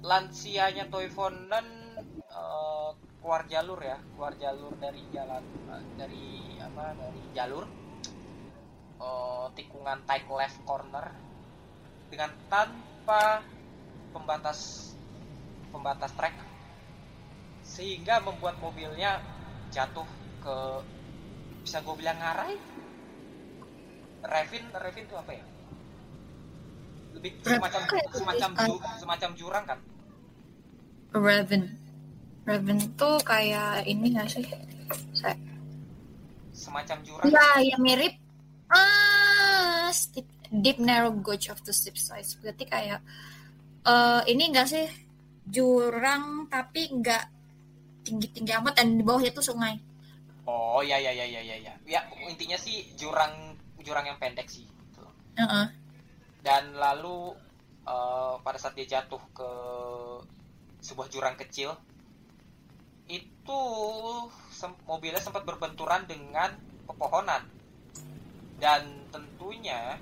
Lansianya Toivonen eh, keluar jalur ya keluar jalur dari jalan eh, dari apa dari jalur. Eh, tikungan tight left corner. Dengan tanpa pembatas pembatas trek sehingga membuat mobilnya jatuh ke bisa gue bilang ngarai? Revin Revin itu apa ya? Lebih Revin semacam semacam semacam jurang kan? Raven Raven tuh kayak ini gak sih? Saya semacam jurang. Ya ya mirip. Ah steep, deep narrow gauge of the steep sides. Berarti kayak eh ini enggak sih? Jurang tapi enggak tinggi tinggi amat dan di bawahnya tuh sungai Oh ya ya ya ya ya ya. Ya intinya sih jurang jurang yang pendek sih. gitu. Heeh. Dan lalu eh, pada saat dia jatuh ke sebuah jurang kecil, itu sem- mobilnya sempat berbenturan dengan pepohonan. Dan tentunya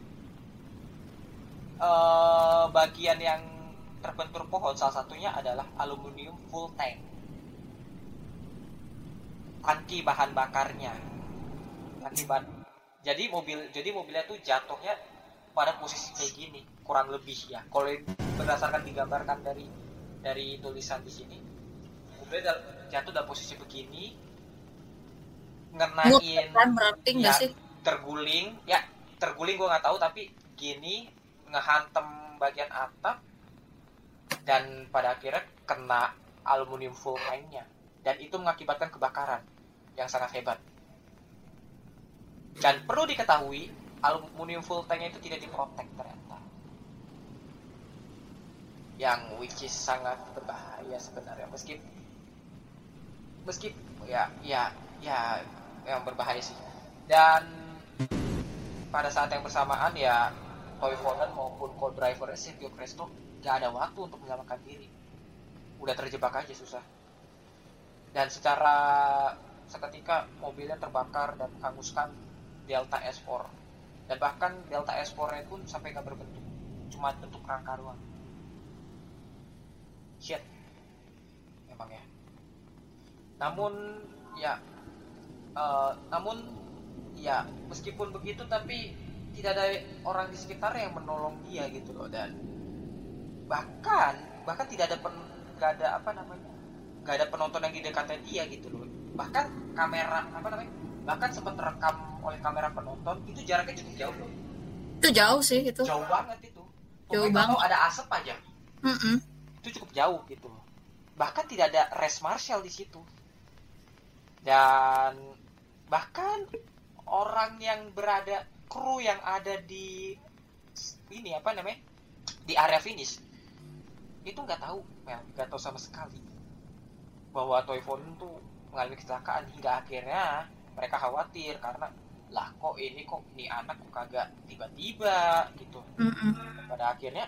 eh, bagian yang terbentur pohon salah satunya adalah aluminium full tank. Tangki bahan bakarnya. Tangki bahan. Jadi mobil jadi mobilnya tuh jatuhnya pada posisi kayak gini, kurang lebih ya. Kalau berdasarkan digambarkan dari dari tulisan di sini, mobilnya jatuh dalam posisi begini, ngenain enggak Ya. sih terguling ya terguling gue nggak tahu tapi gini ngehantem bagian atap dan pada akhirnya kena aluminium full tanknya dan itu mengakibatkan kebakaran yang sangat hebat. Dan perlu diketahui aluminium full tanknya itu tidak diprotek ternyata. Yang which is sangat berbahaya sebenarnya. Meski meski ya ya ya yang berbahaya sih. Dan pada saat yang bersamaan ya Toivonen maupun co-driver Sergio Cresto gak ada waktu untuk menyelamatkan diri. Udah terjebak aja susah dan secara seketika mobilnya terbakar dan menghanguskan Delta S4 dan bahkan Delta S4 nya pun sampai gak berbentuk. Cuma bentuk rangka doang. Shit. Emang ya. Namun ya. Eh, namun ya meskipun begitu tapi tidak ada orang di sekitar yang menolong dia gitu loh dan. Bahkan bahkan tidak ada pen, gak ada apa namanya gak ada penonton yang di dekatnya dia gitu loh bahkan kamera apa namanya bahkan sempat terekam oleh kamera penonton itu jaraknya cukup jauh loh itu jauh sih itu jauh banget itu Jauh Pokoknya kalau banget. ada asap aja Mm-mm. itu cukup jauh gitu loh. Bahkan tidak ada res marshal di situ. Dan bahkan orang yang berada kru yang ada di ini apa namanya? di area finish itu nggak tahu, Mel, nggak tahu sama sekali bahwa Toivonen tuh mengalami kecelakaan hingga akhirnya mereka khawatir karena lah kok ini kok ini anak kok kagak tiba-tiba gitu. Pada akhirnya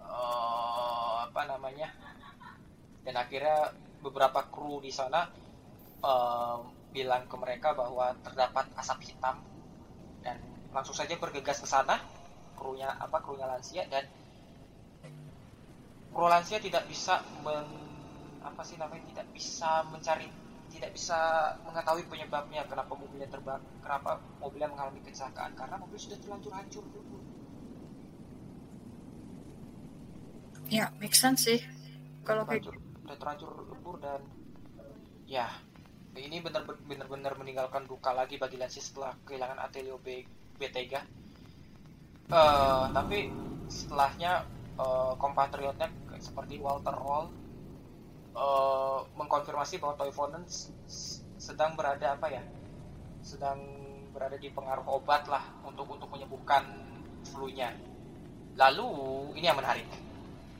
eh, apa namanya dan akhirnya beberapa kru di sana eh, bilang ke mereka bahwa terdapat asap hitam dan langsung saja bergegas ke sana. Krunya apa krunya lansia dan kru lansia tidak bisa men, apa sih namanya tidak bisa mencari tidak bisa mengetahui penyebabnya kenapa mobilnya terbang kenapa mobilnya mengalami kecelakaan karena mobil sudah terlanjur hancur dulu ya make sense sih. Kalau kayak terlanjur udah terlanjur lebur dan ya ini benar benar meninggalkan duka lagi bagi Lansi setelah kehilangan Atelio B Betega Eh, tapi setelahnya eh, kompatriotnya seperti Walter Roll eh, mengkonfirmasi bahwa s- s- sedang berada apa ya? Sedang berada di pengaruh obat lah untuk untuk menyembuhkan flu-nya. Lalu ini yang menarik.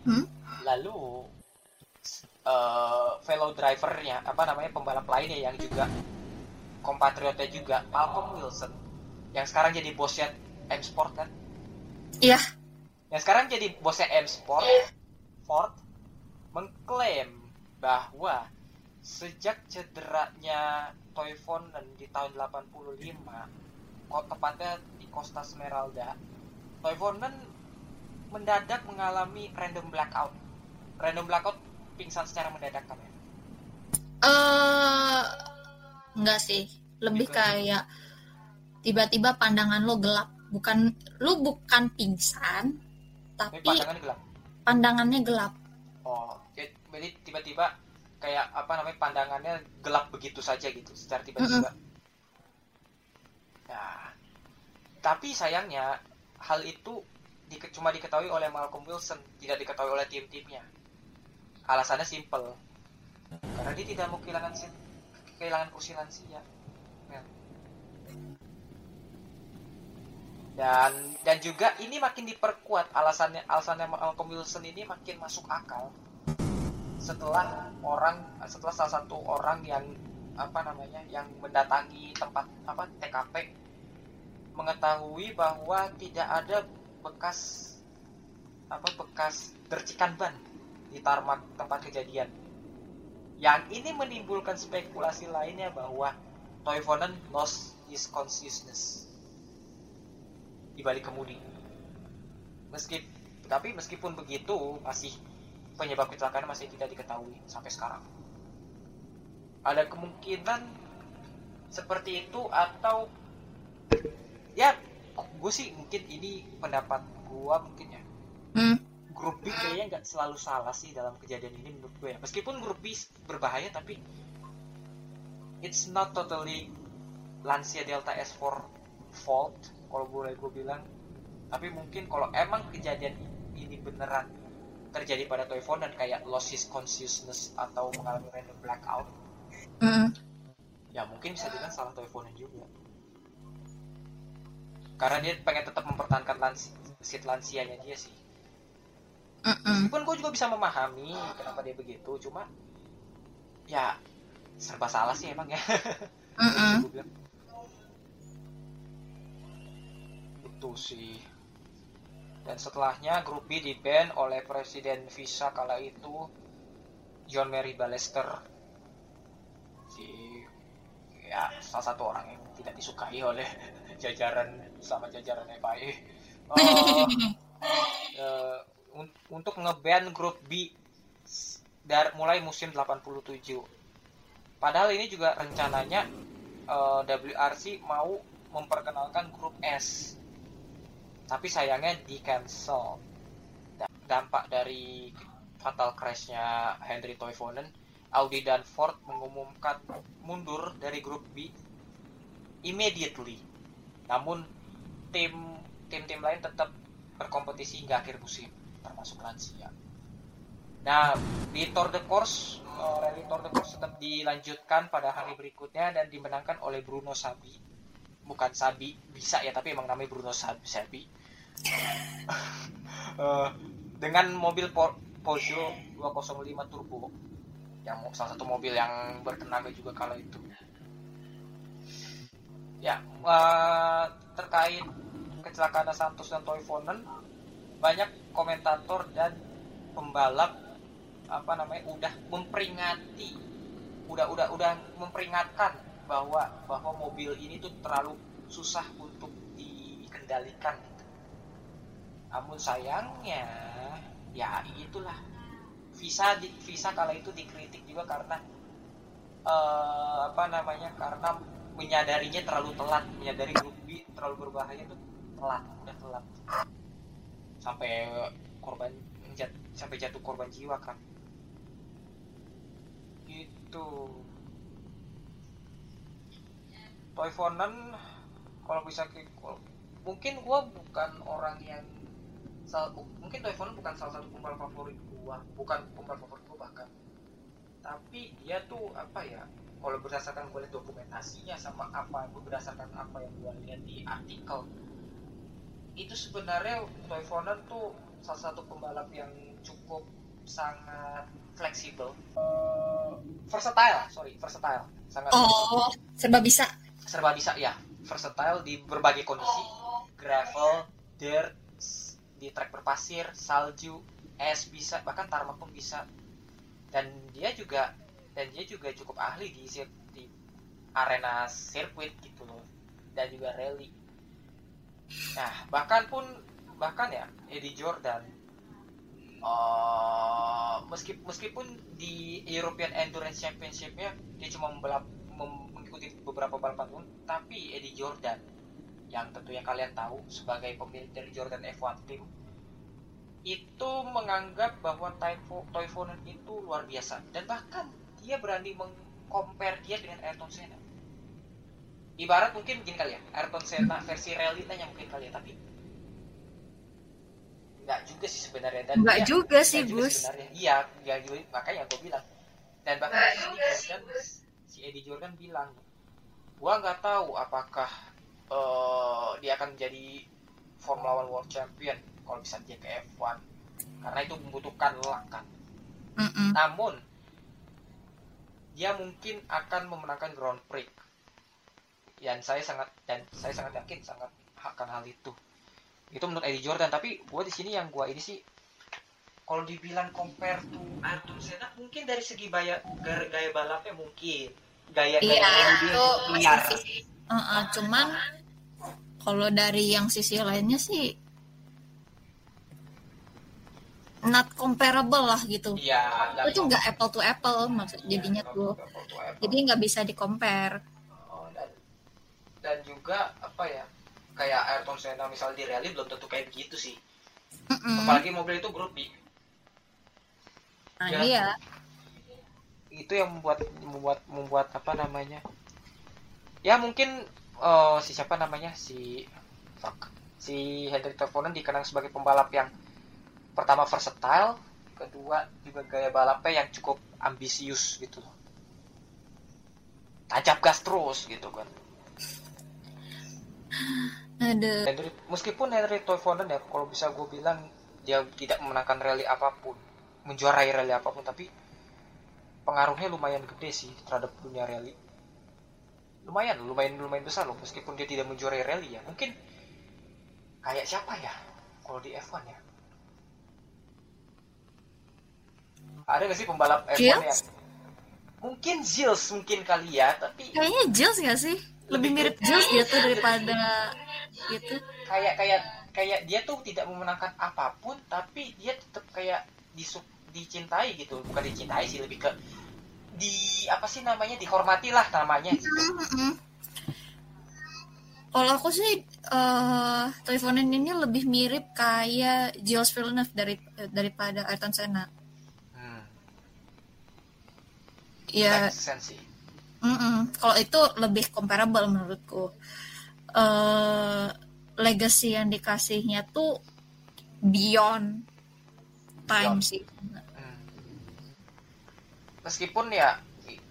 Hmm? lalu eh fellow drivernya apa namanya pembalap lainnya yang juga kompatriotnya juga Malcolm Wilson. Yang sekarang jadi bosnya M Sport kan? Iya. yang sekarang jadi bosnya M Sport Ford mengklaim bahwa sejak cederanya Toivonen di tahun 85 kok tepatnya di Costa Smeralda Toivonen mendadak mengalami random blackout. Random blackout pingsan secara mendadak kan ya eh enggak sih. Lebih Gitu. kayak tiba-tiba pandangan lo gelap. Bukan lu bukan pingsan tapi pandangan gelap. pandangannya gelap. Oh, jadi tiba-tiba kayak apa namanya pandangannya gelap begitu saja gitu, secara tiba-tiba. Nah, tapi sayangnya hal itu di, cuma diketahui oleh Malcolm Wilson, tidak diketahui oleh tim-timnya. Alasannya simple, karena dia tidak mau kehilangan kehilangan kursi lansia. Mel. Dan dan juga ini makin diperkuat alasannya alasannya Malcolm Wilson ini makin masuk akal setelah orang setelah salah satu orang yang apa namanya yang mendatangi tempat apa TKP mengetahui bahwa tidak ada bekas apa bekas tercikan ban di tarmak tempat kejadian. Yang ini menimbulkan spekulasi lainnya bahwa Toivonen lost his consciousness di balik kemudi. Meski tapi meskipun begitu masih penyebab kecelakaan masih tidak diketahui sampai sekarang. Ada kemungkinan seperti itu atau ya gue sih mungkin ini pendapat gue mungkin ya Hmm. grup B kayaknya nggak selalu salah sih dalam kejadian ini menurut gue ya meskipun grup B berbahaya tapi it's not totally Lancia Delta S4 fault kalau boleh gue bilang tapi mungkin kalau emang kejadian ini beneran terjadi pada Toivonen kayak loss his consciousness atau mengalami random blackout Mm. ya mungkin bisa dibilang salah Toivonen juga karena dia pengen tetap mempertahankan lansi, seat lansianya dia sih Mm-mm. meskipun gue juga bisa memahami kenapa dia begitu cuma ya serba salah sih emang ya. Gua bilang. itu sih dan setelahnya grup B di ban oleh presiden Visa kala itu John Mary Ballester. Si ya salah satu orang yang tidak disukai oleh jajaran sama jajaran FIA Eh, eh, un- untuk ngeban grup B dari mulai musim 87 padahal ini juga rencananya eh, WRC mau memperkenalkan grup S tapi sayangnya di cancel. Dampak dari fatal crashnya Henry Toivonen Audi dan Ford mengumumkan mundur dari grup B immediately. Namun tim tim-tim lain tetap berkompetisi hingga akhir musim termasuk Lancia nah di Tour de Corse eh, rally Tour de Corse tetap dilanjutkan pada hari berikutnya dan dimenangkan oleh Bruno Sabi bukan Sabi bisa ya tapi emang namanya Bruno Sabi, Sabi. Eh, dengan mobil Po- Peugeot 205 turbo yang salah satu mobil yang bertenaga juga kala itu ya eh, terkait kecelakaan Santos dan Toivonen banyak komentator dan pembalap apa namanya udah memperingati udah udah udah memperingatkan bahwa bahwa mobil ini tuh terlalu susah untuk dikendalikan gitu. Namun sayangnya ya itulah. Visa di, visa kala itu dikritik juga karena eh, apa namanya karena menyadarinya terlalu telat menyadari grup terlalu berbahaya tuh telat udah telat. Sampai korban jat, sampai jatuh korban jiwa kan gitu Toivonen kalau bisa kalau- mungkin gua bukan orang yang sal, mungkin Toivonen bukan salah satu pembalap favorit gua bukan pembalap favorit gua bahkan. Tapi dia tuh apa ya kalau berdasarkan gue lihat dokumentasinya sama apa berdasarkan apa yang gue lihat di artikel itu sebenarnya Toivonen tuh salah satu pembalap yang cukup sangat fleksibel. Eh, versatile sorry versatile. Sangat Oh, serba bisa. Serba bisa ya. Versatile di berbagai kondisi. Gravel dirt di trek berpasir salju es bisa bahkan tarmac pun bisa. Dan dia juga dan dia juga cukup ahli di di arena sirkuit gitu loh. Dan juga rally. Nah bahkan pun bahkan ya Eddie Jordan. Eh, meski meskipun di European Endurance Championship-nya dia cuma membalap mem- mengikuti beberapa balapan pun tapi Eddie Jordan yang tentunya kalian tahu sebagai pemilik dari Jordan F1 Team itu menganggap bahwa Taifo, Toivonen itu luar biasa. Dan bahkan dia berani mengcompare dia dengan Ayrton Senna. Ibarat mungkin begini kali ya Ayrton Senna versi rally tanya mungkin kali ya tapi nggak juga sih sebenarnya. Dan Nggak dia- juga sih, juga Bus. sebenarnya. Iya juga. Makanya gue bilang. Dan bahkan si Eddie Jordan si Eddie Jordan bilang gua nggak tahu apakah eh, dia akan menjadi Formula One World Champion kalau bisa dia ke F1 karena itu membutuhkan luck kan. Mm-mm. namun dia mungkin akan memenangkan Grand Prix. Dan saya sangat dan saya sangat yakin sangat akan hal itu. Itu menurut Eddie Jordan. Tapi gue di sini yang gue ini sih kalau dibilang compare to Ayrton Senna mungkin dari segi gaya, gaya balapnya mungkin gaya Iya, gaya itu liar masih Uh-uh, cuman kalau dari yang sisi lainnya sih not comparable lah gitu. iya Itu nggak apple to apple maksud jadinya tuh. Jadi nggak bisa di compare. Oh, dan dan juga apa ya kayak Ayrton Senna misal di rally belum tentu kayak begitu sih apalagi mobil itu grup B Nah Ya. iya, itu yang membuat membuat membuat apa namanya ya mungkin eh, si siapa namanya si fuck si Hendrik Toivonen dikenang sebagai pembalap yang pertama versatile kedua juga gaya balapnya yang cukup ambisius gitu. Loh tancap gas terus gitu kan. Ada. Hendrik, meskipun Henry Toivonen ya kalau bisa gue bilang dia tidak memenangkan rally apa pun menjuarai rally apa pun tapi pengaruhnya lumayan gede sih terhadap dunia rally lumayan lumayan lumayan besar loh meskipun dia tidak menjuarai rally ya mungkin kayak siapa ya kalau di F1 ya ada nggak sih pembalap F1 Gilles? yang mungkin Zils mungkin kali ya tapi kayaknya Jules nggak sih? Lebih mirip Jules dia tuh daripada gitu. kayak kayak kayak dia tuh tidak memenangkan apa pun tapi dia tetap kayak disu dicintai gitu bukan dicintai sih lebih ke di apa sih namanya dihormati lah namanya. Kalau aku sih eh Toivonen ini lebih mirip kayak Jules Villeneuve dari daripada Ayrton Senna. hmm, Ya, mm-mm. kalau itu lebih comparable menurutku. eh legacy yang dikasihnya tuh beyond time Beyond. sih. Meskipun ya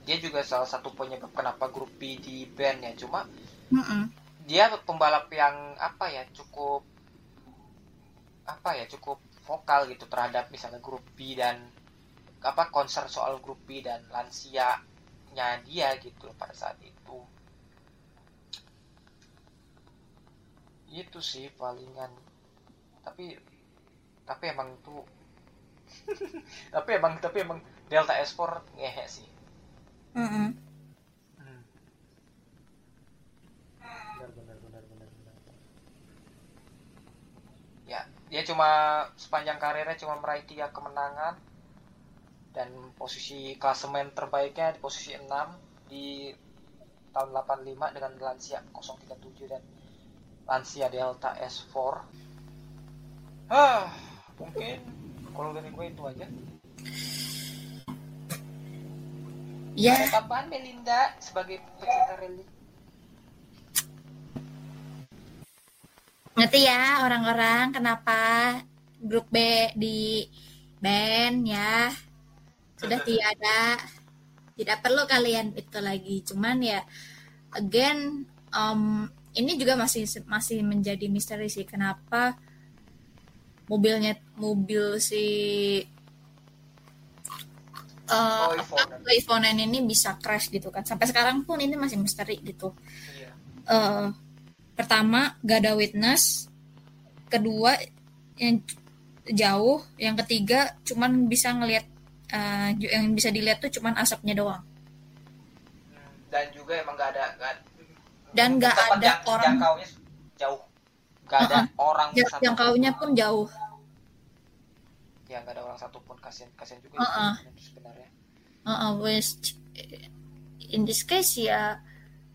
dia juga salah satu penyebab kenapa grup B di band ya. Cuma Mm-mm. dia pembalap yang apa ya cukup apa ya cukup vokal gitu terhadap misalnya grup B dan apa konser soal grup B dan lansia nya dia gitu pada saat itu. Itu sih palingan. Tapi tapi emang tuh tapi emang tapi emang Delta S4 ngehe sih Mm-mm. Hmm. Benar, benar, benar, benar, benar. Ya, dia cuma sepanjang karirnya cuma meraih tiga kemenangan dan posisi klasemen terbaiknya di posisi 6 di tahun 85 dengan Lancia 037 dan Lancia Delta S4. Hah, mungkin kalau dari gue itu aja. Ya, Ada tambahan Melinda sebagai pecinta rally? ngerti ya orang-orang kenapa grup B di band ya? Sudah tiada. Tidak perlu kalian itu lagi. Cuman ya again um, ini juga masih masih menjadi misteri sih. Kenapa mobilnya mobil si uh, Toivonen. Toivonen ini bisa crash gitu kan. Sampai sekarang pun ini masih misteri gitu. Iya. eh pertama gak ada witness. Kedua yang jauh. Yang ketiga cuman bisa ngelihat ju- yang bisa dilihat tuh cuman asapnya doang. Dan juga emang gak ada gak, Dan tempat ada jang- orang- jauh. Gak ada orang satu jangkaunya pun jauh ya nggak ada orang satupun kasihan kasihan juga Uh-uh. sih sebenarnya uh, which in this case ya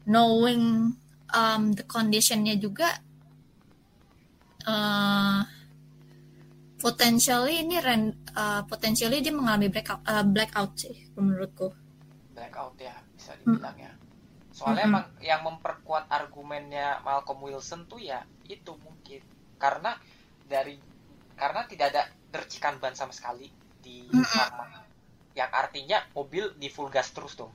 knowing um, the conditionnya juga uh, potentially ini ran, uh, potentially dia mengalami blackout uh, blackout sih menurutku blackout ya bisa dibilang ya soalnya Mm-mm. emang yang memperkuat argumennya Malcolm Wilson tuh ya itu mungkin karena dari karena tidak ada dercikan ban sama sekali di. Parma yang artinya mobil di full gas terus dong.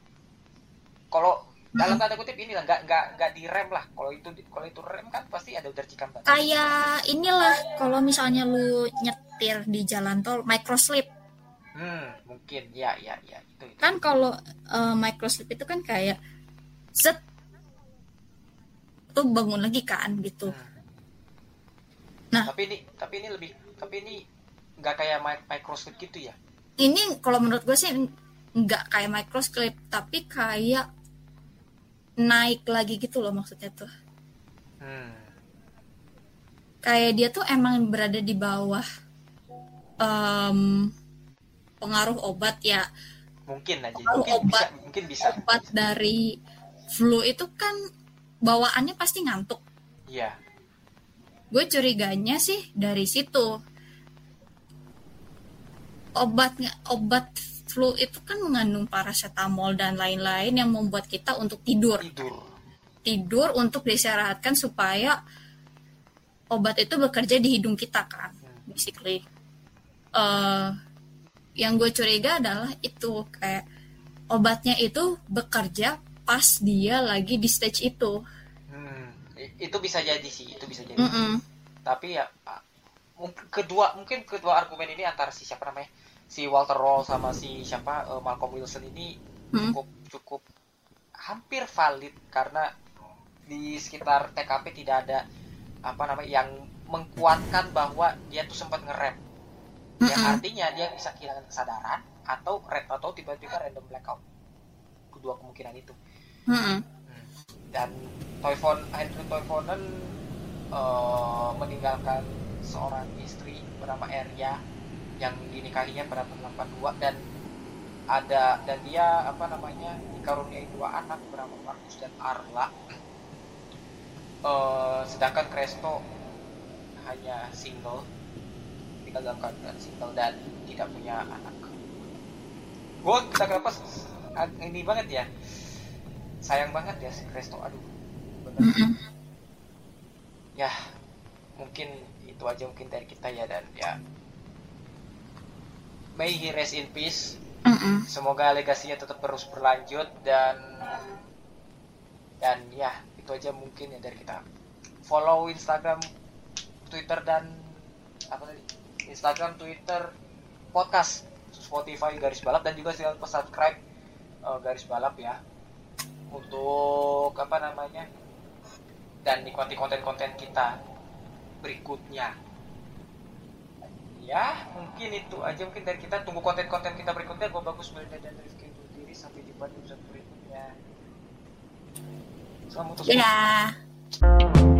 Kalau dalam tanda kutip ini lah nggak nggak nggak direm lah. Kalau itu kalau itu rem kan pasti ada dercikan ban. Kayak inilah kalau misalnya lu nyetir di jalan tol microslip. Hmm mungkin. Ya ya ya. Itu itu. Kan kalau uh, microslip itu kan kayak set tuh bangun lagi kan gitu. Hmm. Nah. tapi ini tapi ini lebih tapi ini nggak kayak mi- microslip gitu ya? Ini kalau menurut gue sih nggak kayak microslip tapi kayak naik lagi gitu loh maksudnya tuh. Hmm. kayak dia tuh emang berada di bawah em, pengaruh obat ya. Mungkin aja Kalau mungkin bisa obat- mungkin bisa. obat dari flu itu kan bawaannya pasti ngantuk. Iya. Gue curiganya sih dari situ obatnya obat flu itu kan mengandung paracetamol dan lain-lain yang membuat kita untuk tidur. Tidur. Tidur untuk disyaratkan supaya obat itu bekerja di hidung kita kan basically. Eh, yang gue curiga adalah itu kayak obatnya itu bekerja pas dia lagi di stage itu. Hmm. Itu bisa jadi sih itu bisa jadi. Mm-mm. tapi ya kedua mungkin kedua argumen ini antara si siapa namanya si Walter Roll sama si siapa eh, Malcolm Wilson ini Hmm. cukup cukup hampir valid karena di sekitar TKP tidak ada apa namanya yang mengkuatkan bahwa dia tuh sempat ngerem yang Mm-mm. artinya dia bisa kehilangan kesadaran atau red atau tiba-tiba random blackout kedua kemungkinan itu Mm-mm. dan Toyfon Andrew Toivonen eh, meninggalkan seorang istri bernama Erya yang dinikahinya pada tahun 82 dan ada dan dia apa namanya dikaruniai dua anak bernama Markus dan Arla. Eh, sedangkan Cresto hanya single dalam keadaan single dan tidak punya anak. Gue kita kenapa ini banget ya? Sayang banget ya si Cresto aduh bener. Ya mungkin itu aja mungkin dari kita ya dan ya may he rest in peace. Mm-mm. semoga legasinya tetap terus berlanjut dan dan ya itu aja mungkin ya dari kita. Follow Instagram Twitter dan apa tadi? Instagram Twitter podcast. Spotify garis balap dan juga jangan lupa subscribe eh, garis balap ya. Untuk apa namanya dan nikmati konten-konten kita berikutnya ya mungkin itu aja. Mungkin dari kita tunggu konten-konten kita berikutnya. Gue bagus Melinda dan Rifki undur diri. Sampai jumpa di episode berikutnya. Selamat untuk Ya.